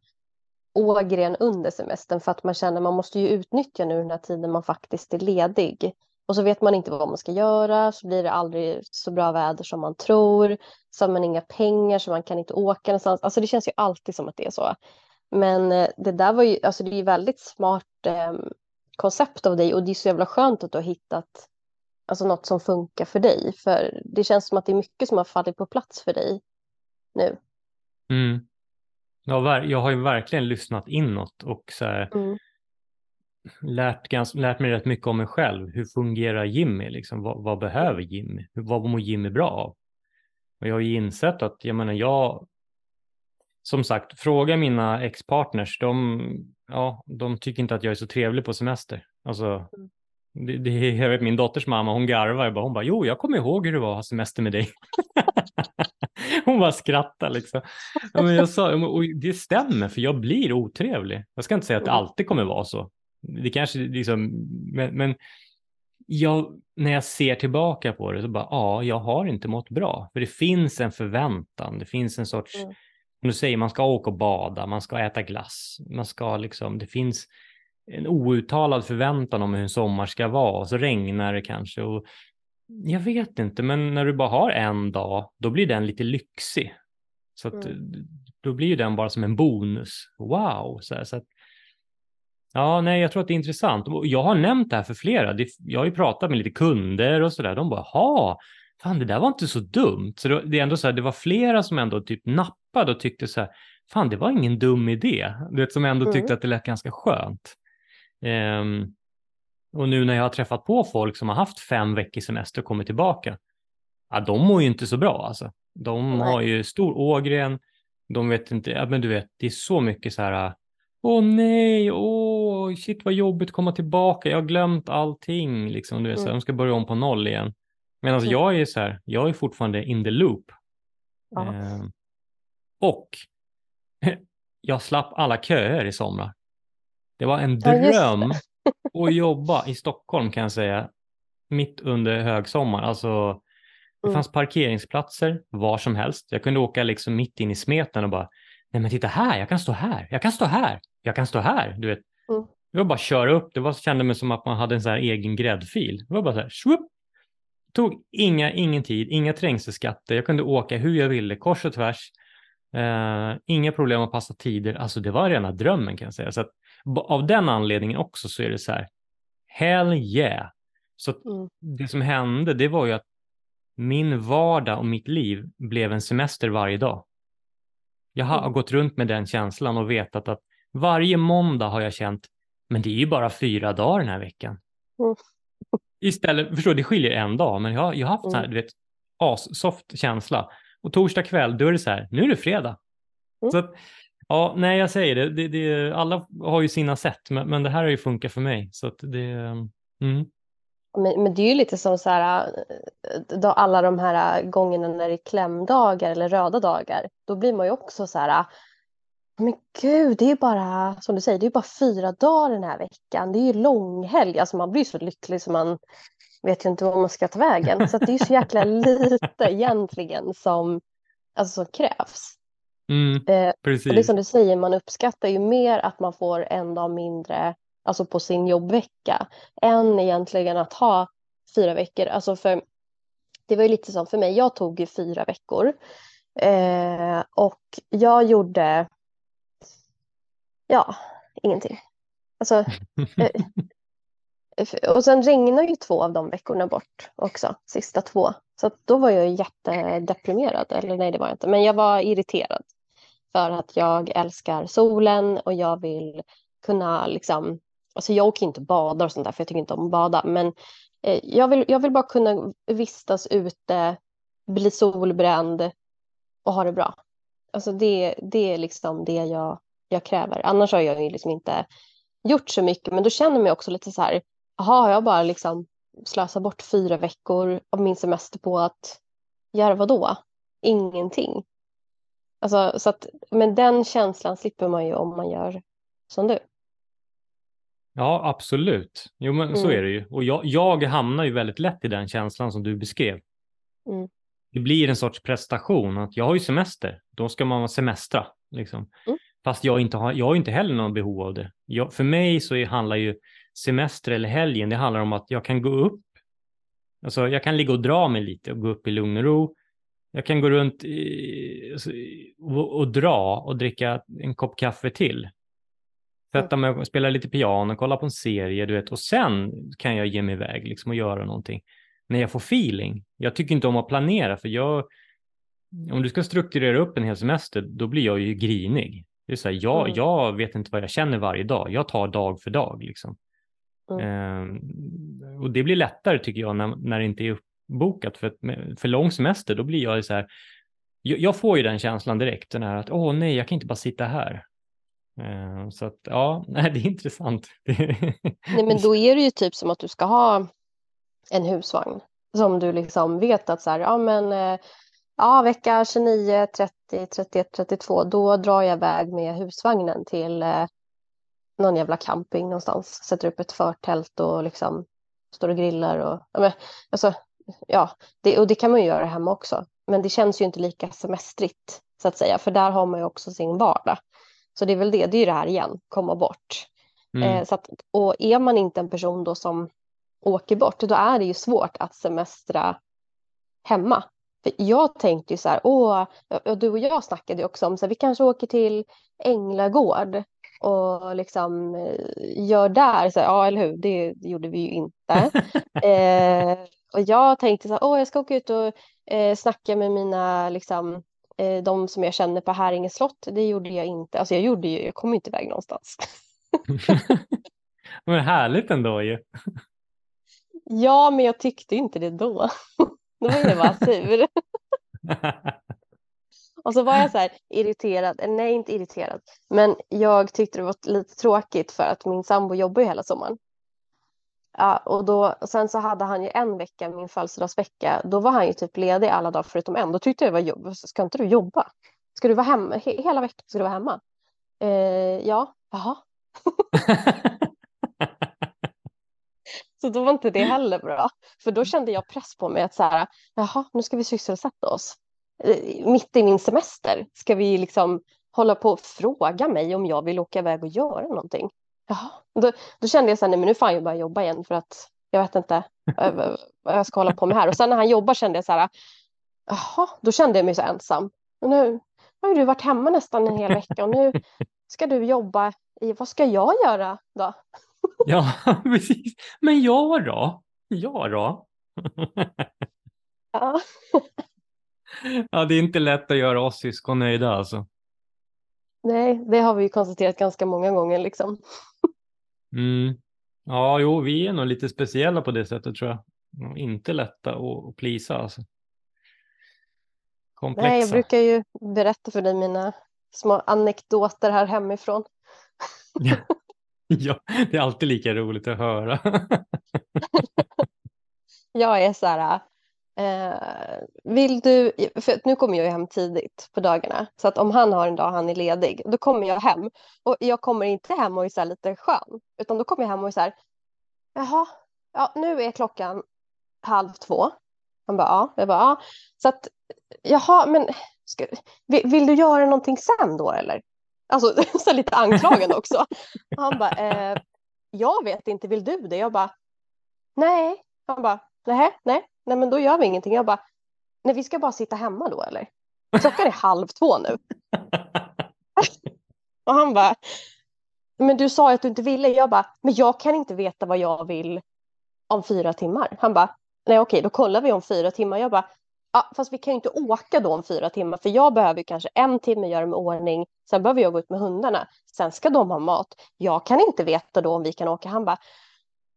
ågren under semestern för att man känner att man måste ju utnyttja nu den här tiden man faktiskt är ledig. Och så vet man inte vad man ska göra, så blir det aldrig så bra väder som man tror. Så har man inga pengar så man kan inte åka någonstans. Alltså det känns ju alltid som att det är så. Men eh, det där var ju, alltså det är ju väldigt smart eh, koncept av dig och det är så jävla skönt att du har hittat alltså något som funkar för dig. För det känns som att det är mycket som har fallit på plats för dig nu. Mm. Ja, jag har ju verkligen lyssnat inåt och så här, mm. lärt, gans, lärt mig rätt mycket om mig själv. Hur fungerar Jimmy? Liksom? Vad, vad behöver Jimmy? Vad mår Jimmy bra av? Och jag har ju insett att jag menar, jag, som sagt, fråga mina ex-partners, de, ja, de tycker inte att jag är så trevlig på semester. Alltså, mm. det, det, jag vet min dotters mamma, hon garvar, bara, hon bara, jo, jag kommer ihåg hur det var att ha semester med dig. hon bara skrattar liksom. Ja, men jag sa, och det stämmer, för jag blir otrevlig. Jag ska inte säga att det mm. alltid kommer vara så. Det kanske liksom, men, men jag, när jag ser tillbaka på det så bara, ja, jag har inte mått bra. För det finns en förväntan, det finns en sorts mm du säger, man ska åka och bada, man ska äta glass, man ska liksom, det finns en outtalad förväntan om hur en sommar ska vara och så regnar det kanske. Och jag vet inte, men när du bara har en dag, då blir den lite lyxig. Så att, mm. då blir den bara som en bonus. Wow! Så, här, så att, ja, nej, jag tror att det är intressant. Jag har nämnt det här för flera. Jag har ju pratat med lite kunder och så där. De bara, ha, fan det där var inte så dumt. Så det är ändå så här, det var flera som ändå typ nappade och tyckte så här, fan det var ingen dum idé. Du vet, som ändå mm. tyckte att det lät ganska skönt. Um, och nu när jag har träffat på folk som har haft fem veckors semester och kommit tillbaka, ja, de mår ju inte så bra alltså. De Nej. har ju stor ågren, de vet inte, ja, men du vet, det är så mycket så här, åh nej, åh, shit vad jobbigt att komma tillbaka, jag har glömt allting, liksom, du vet, mm. så här, de ska börja om på noll igen. Medan mm. jag är så här, jag är fortfarande in the loop. Eh, och jag slapp alla köer i somrar. Det var en dröm ja, att jobba i Stockholm kan jag säga, mitt under högsommar. Alltså, det mm. fanns parkeringsplatser var som helst. Jag kunde åka liksom mitt in i smeten och bara, nej men titta här, jag kan stå här, jag kan stå här, jag kan stå här. Du vet, mm. det var bara att köra upp, det var, kände mig som att man hade en så här egen gräddfil. Det var bara så här, swoop, tog inga, ingen tid, inga trängselskatter. Jag kunde åka hur jag ville, kors och tvärs. Uh, inga problem att passa tider. Alltså det var rena drömmen kan jag säga. Så att, av den anledningen också så är det så här, hell yeah. Så mm. det som hände det var ju att min vardag och mitt liv blev en semester varje dag. Jag har mm. gått runt med den känslan och vetat att varje måndag har jag känt, men det är ju bara fyra dagar den här veckan. Mm. Istället, förstår det skiljer en dag, men jag, jag har haft mm. så här, mm. du vet, assoft känsla. Och torsdag kväll, då är det så här, nu är det fredag. Mm. Så att, ja, nej, jag säger det, det, det, alla har ju sina sätt, men, men det här har ju funkat för mig. Så det, mm. Men, men, det är ju lite som så här, då alla de här gångerna när det är klämdagar eller röda dagar, då blir man ju också så här, men gud, det är ju bara, som du säger, det är bara fyra dagar den här veckan. Det är ju långhelg. Alltså man blir så lycklig så man vet ju inte var man ska ta vägen. Så det är ju så jäkla lite egentligen som, alltså, som krävs. Mm, eh, precis. Och det är som du säger, man uppskattar ju mer att man får en dag mindre alltså på sin jobbvecka än egentligen att ha fyra veckor. Alltså för det var ju lite som för mig, jag tog ju fyra veckor eh, och jag gjorde ja, ingenting. Alltså, eh, och sen regnar ju två av de veckorna bort också, sista två. Så då var jag jättedeprimerad, eller nej det var jag inte, men jag var irriterad. För att jag älskar solen och jag vill kunna liksom, alltså jag åker inte och badar och sånt där för jag tycker inte om att bada, men eh, jag, vill, jag vill bara kunna vistas ute, bli solbränd och ha det bra. Alltså det, det är liksom det jag jag kräver. Annars har jag ju liksom inte gjort så mycket, men då känner jag mig också lite så här, jaha, har jag bara liksom slösat bort fyra veckor av min semester på att göra vad då? Ingenting. Alltså, så att, men den känslan slipper man ju om man gör som du. Ja, absolut. Jo, men mm. så är det ju. Och jag, jag hamnar ju väldigt lätt i den känslan som du beskrev. Mm. Det blir en sorts prestation att jag har ju semester, då ska man semestra. Liksom. Mm. Fast jag, inte har, jag har inte heller någon behov av det. Jag, för mig så är, handlar ju semester eller helgen, det handlar om att jag kan gå upp. Alltså jag kan ligga och dra mig lite och gå upp i lugn och ro. Jag kan gå runt i, alltså, och, och, dra och dricka en kopp kaffe till. Sätta mig och spela lite piano, kolla på en serie, du vet. Och sen kan jag ge mig iväg liksom, och göra någonting. När jag får feeling. Jag tycker inte om att planera, för jag, om du ska strukturera upp en hel semester, då blir jag ju grinig. Det är så här, jag, mm. jag vet inte vad jag känner varje dag. Jag tar dag för dag. Liksom. Mm. Eh, och det blir lättare tycker jag när, när det inte är uppbokat. För, för lång semester, då blir jag så här, jag, jag får ju den känslan direkt, den här att åh nej, jag kan inte bara sitta här. Eh, så att ja, nej, det är intressant. nej, men då är det ju typ som att du ska ha en husvagn som du liksom vet att så här, ja men eh, ja, vecka 29, 30, 31, 32, då drar jag iväg med husvagnen till eh, någon jävla camping någonstans. Sätter upp ett förtält och liksom står och grillar och men, alltså, ja, det, och det kan man ju göra hemma också. Men det känns ju inte lika semestrigt så att säga, för där har man ju också sin vardag. Så det är väl det, det är ju det här igen, komma bort. Mm. Eh, så att, och är man inte en person då som åker bort, då är det ju svårt att semestra hemma. För jag tänkte ju så här, åh, du och jag snackade ju också om så här, vi kanske åker till Änglagård och liksom eh, gör där, så ja eller hur, det, det gjorde vi ju inte. eh, och jag tänkte så här, åh jag ska åka ut och eh, snacka med mina, liksom, eh, de som jag känner på Häringe slott. Det gjorde jag inte, alltså jag gjorde ju, jag kom inte iväg någonstans. men härligt ändå ju. ja, men jag tyckte inte det då. Då var jag bara sur. Och så var jag så här irriterad, nej inte irriterad, men jag tyckte det var lite tråkigt för att min sambo jobbar ju hela sommaren. Ja, och då, och sen så hade han ju en vecka, min födelsedagsvecka, då var han ju typ ledig alla dagar förutom en. Då tyckte jag det var jobb, ska inte du jobba? Ska du vara hemma, He hela veckan ska du vara hemma? Eh, ja, jaha. Så då var inte det heller bra. För då kände jag press på mig att så här, jaha, nu ska vi sysselsätta oss. Eh, mitt i min semester ska vi liksom hålla på och fråga mig om jag vill åka iväg och göra någonting. Jaha, då, då kände jag så här, nej men nu får han ju börja jobba igen för att jag vet inte eh, vad jag ska hålla på med här. Och sen när han jobbar kände jag så här, jaha, då kände jag mig så ensam. Och nu har ju du varit hemma nästan en hel vecka och nu ska du jobba i, vad ska jag göra då? Ja, precis. Men jag då? Jag då? Ja. ja, det är inte lätt att göra oss syskon nöjda alltså. Nej, det har vi ju konstaterat ganska många gånger liksom. Mm. Ja, jo, vi är nog lite speciella på det sättet tror jag. Inte lätta att plisa alltså. Komplexa. Nej, jag brukar ju berätta för dig mina små anekdoter här hemifrån. Ja. Ja, det är alltid lika roligt att höra. jag är så här, eh, vill du, för nu kommer jag hem tidigt på dagarna, så att om han har en dag han är ledig, då kommer jag hem. Och jag kommer inte hem och är så här lite skön, utan då kommer jag hem och är så här, jaha, ja, nu är klockan halv två. Han bara, ja, jag bara, ja. Så att, jaha, men ska, vill, vill du göra någonting sen då eller? Alltså så lite anklagande också. Han bara, eh, jag vet inte, vill du det? Jag bara, nej. Han bara, nej, nej, nej, men då gör vi ingenting. Jag bara, nej, vi ska bara sitta hemma då eller? Klockan är halv två nu. Och han bara, men du sa att du inte ville. Jag bara, men jag kan inte veta vad jag vill om fyra timmar. Han bara, nej okej, då kollar vi om fyra timmar. Jag bara, Ja, fast vi kan ju inte åka då om fyra timmar för jag behöver kanske en timme göra mig ordning. Sen behöver jag gå ut med hundarna. Sen ska de ha mat. Jag kan inte veta då om vi kan åka. Han bara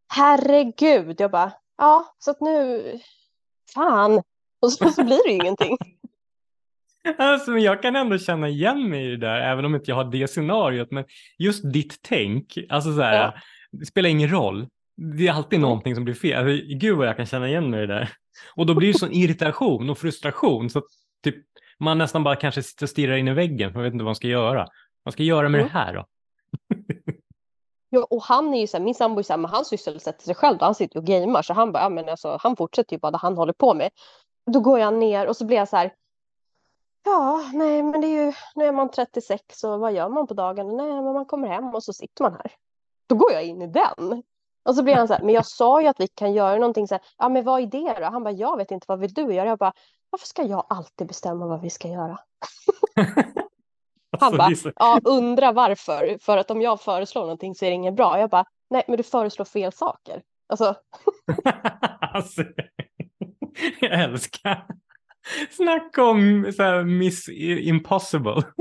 herregud. Jag bara ja, så att nu fan. Och så, så blir det ju ingenting. Alltså, men jag kan ändå känna igen mig i det där, även om inte jag har det scenariot. Men just ditt tänk, alltså så här, Ja. det spelar ingen roll. Det är alltid Mm. någonting som blir fel. Alltså, gud vad jag kan känna igen mig i det där. Och då blir det sån irritation och frustration så att typ, man nästan bara kanske sitter och stirrar in i väggen för man vet inte vad man ska göra. Vad ska jag göra med Mm. det här då? Ja, och han är ju så här, min sambo är så här, men han sysselsätter sig själv då, han sitter och gamer så han bara, ja men alltså han fortsätter ju bara det han håller på med. Då går jag ner och så blir jag så här, ja nej men det är ju, nu är man 36 och vad gör man på dagen? Nej men man kommer hem och så sitter man här. Då går jag in i den. Och så blir han så här, men jag sa ju att vi kan göra någonting så här, ja men vad är det då? Han bara, jag vet inte, vad vill du göra? Jag bara, varför ska jag alltid bestämma vad vi ska göra? Han Alltså, bara, är så- ja undra varför, för att om jag föreslår någonting så är det inget bra. Jag bara, nej men du föreslår fel saker. Alltså, alltså, jag älskar. Snacka om så här, Miss Impossible.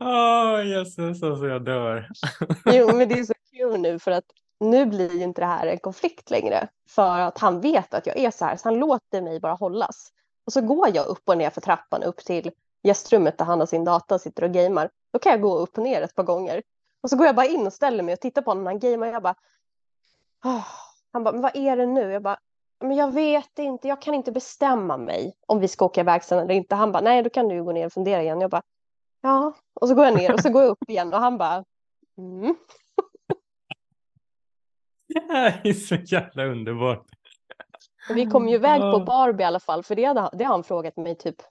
Åh, jösses, alltså jag dör. Jo, men det är så kul nu för att nu blir ju inte det här en konflikt längre. För att han vet att jag är så här, så han låter mig bara hållas. Och så går jag upp och ner för trappan upp till gästrummet där han har sin data och sitter och gamer. Då kan jag gå upp och ner ett par gånger. Och så går jag bara in och ställer mig och tittar på honom när han gamer. Jag bara, Oh. han bara, men vad är det nu? Jag bara, men jag vet inte, jag kan inte bestämma mig om vi ska åka iväg sen eller inte. Han bara, nej då kan du gå ner och fundera igen. Jag bara, ja. Och så går jag ner och så går jag upp igen och han bara, mm. Det är så jävla underbart. Och Vi kom ju iväg på. Barbie i alla fall, för det, hade, det har han frågat mig typ,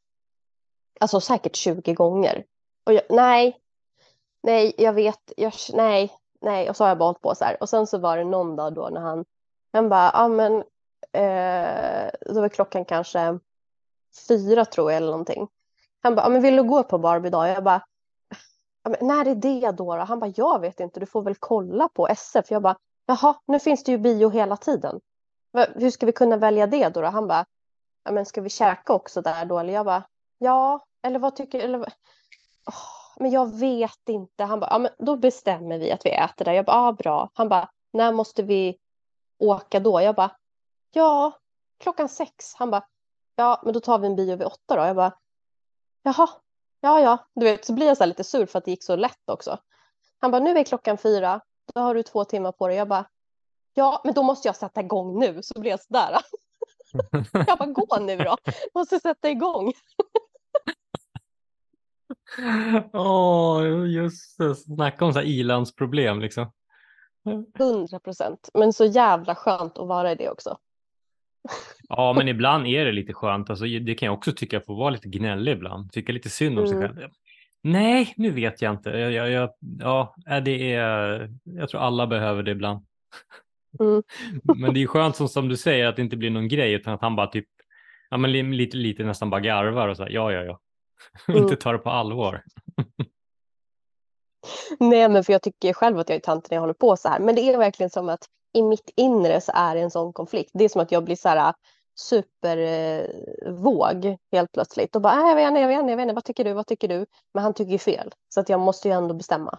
alltså säkert 20 gånger. Och jag, nej, nej, jag vet, jag, nej, nej, och så har jag bara hållit på så här. Och sen så var det någon dag då när han, han bara, ja men, eh, då var klockan kanske fyra tror jag eller någonting. Han bara, ja men vill du gå på Barbie idag? Jag bara, ja, men när är det då, då? Han bara, jag vet inte, du får väl kolla på SF. Jag bara, jaha, nu finns det ju bio hela tiden. Hur ska vi kunna välja det då? då? Han bara, ja, men ska vi käka också där då? Eller jag bara, ja, eller vad tycker eller, oh, Men jag vet inte. Han bara, ja, men då bestämmer vi att vi äter där. Jag bara, ja, bra. Han bara, när måste vi åka då? Jag bara, ja, klockan sex. Han bara, ja, men då tar vi en bio vid åtta då. Jag bara, jaha, ja, ja. Du vet, så blir jag så här lite sur för att det gick så lätt också. Han bara, nu är klockan fyra. Då har du två timmar på dig. Jag bara, ja, men då måste jag sätta igång nu. Så blir jag så där. Jag bara, gå nu då. Måste sätta igång. Åh, just det. Snacka om så ilandsproblem liksom. Hundra procent. Men så jävla skönt att vara i det också. Ja, men ibland är det lite skönt. Alltså, det kan jag också tycka får vara lite gnällig ibland. Tycka lite synd om sig Mm. själv. Nej, nu vet jag inte. Jag, jag, jag, ja, det är, jag tror alla behöver det ibland. Mm. Men det är skönt som, som du säger att det inte blir någon grej utan att han bara typ, ja men li- lite, lite nästan bara garvar och så här, ja, ja, ja. Mm. inte tar det på allvar. Nej, men för jag tycker själv att jag är tant när jag håller på så här. Men det är verkligen som att i mitt inre så är det en sån konflikt. Det är som att jag blir så här supervåg eh, helt plötsligt. Och bara, äh, jag vet inte, jag vet inte, jag vet inte, vad tycker du, vad tycker du? Men han tycker ju fel. Så att jag måste ju ändå bestämma.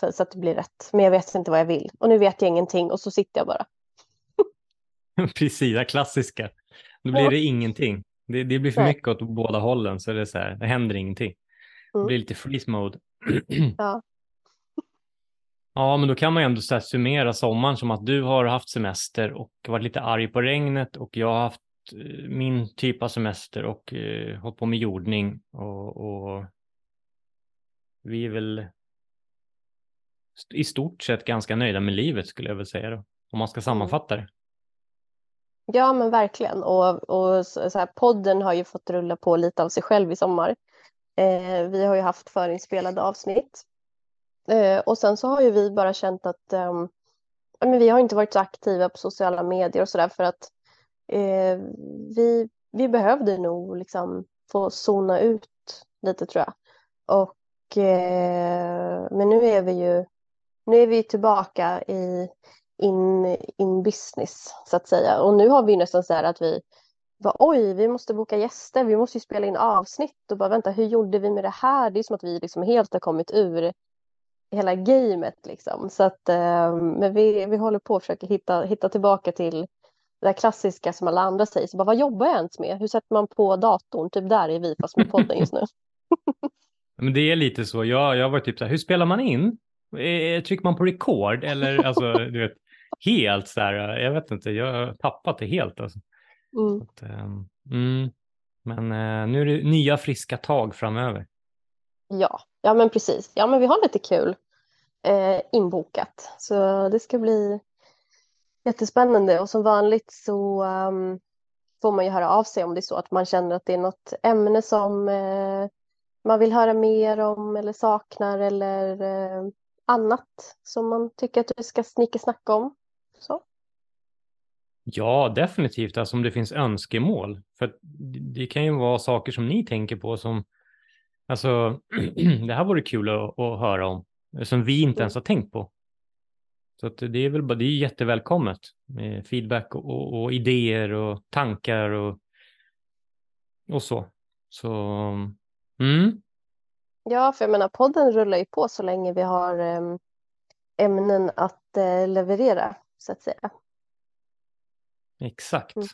För, så att det blir rätt. Men jag vet inte vad jag vill. Och nu vet jag ingenting och så sitter jag bara. Precis, det klassiska. Då blir det ingenting. Det, det blir för Nej. mycket åt båda hållen så det är så här, det händer ingenting. Det Mm. blir lite freeze mode. Ja. Ja, men då kan man ju ändå så summera sommaren som att du har haft semester och varit lite arg på regnet och jag har haft eh, min typ av semester och eh, hållit på med jordning och, och vi är väl i stort sett ganska nöjda med livet skulle jag väl säga då, om man ska sammanfatta det. Ja, men verkligen. Och, och så, så här, podden har ju fått rulla på lite av sig själv i sommar. Eh, vi har ju haft förinspelade avsnitt. Eh, och sen så har ju vi bara känt att ja, men vi har inte varit så aktiva på sociala medier och sådär för att eh, vi, vi behövde nog liksom få zona ut lite tror jag. Och, eh, men nu är vi ju nu är vi tillbaka i in, in business så att säga. Och nu har vi nästan så här att vi bara, oj, vi måste boka gäster, vi måste ju spela in avsnitt och bara vänta, hur gjorde vi med det här? Det är som att vi liksom helt har kommit ur hela gamet liksom. Så att, eh, men vi, vi håller på att försöka hitta, hitta tillbaka till det där klassiska som alla andra säger. Så bara, vad jobbar jag ens med? Hur sätter man på datorn? Typ där är vi fast med podden just nu. Men det är lite så. Jag, jag var typ så här, hur spelar man in? Eh, trycker man på record eller alltså, du vet, helt så här, jag vet inte, jag har tappat det helt alltså. Mm. Att, um, mm. Men uh, nu är det nya friska tag framöver. Ja, ja men precis. Ja, men vi har lite kul eh, inbokat. Så det ska bli jättespännande. Och som vanligt så um, får man ju höra av sig om det är så att man känner att det är något ämne som eh, man vill höra mer om eller saknar eller eh, annat som man tycker att vi ska snicka snacka om. Så. Ja, definitivt. Alltså om det finns önskemål. För det kan ju vara saker som ni tänker på som, alltså det här vore kul att, att höra om, som vi inte ens har tänkt på. Så att det är väl bara, det är jättevälkommet med feedback och, och, och idéer och tankar och, och så. Så, mm. Ja, för jag menar podden rullar ju på så länge vi har äm, ämnen att äh, leverera, så att säga. Exakt. Mm.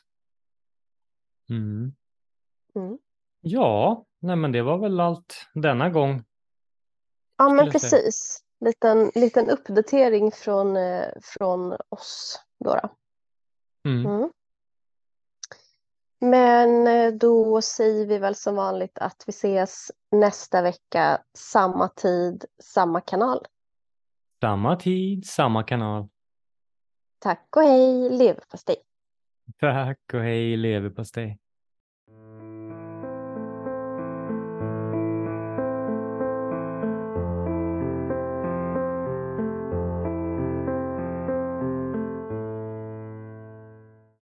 Mm. Mm. Ja, nej men det var väl allt denna gång. Ja, men precis. Liten, liten uppdatering från, eh, från oss. Då då. Mm. Men eh, då säger vi väl som vanligt att vi ses nästa vecka, samma tid, samma kanal. Samma tid, samma kanal. Tack och hej, leverpastej! Tack och hej leverpastej.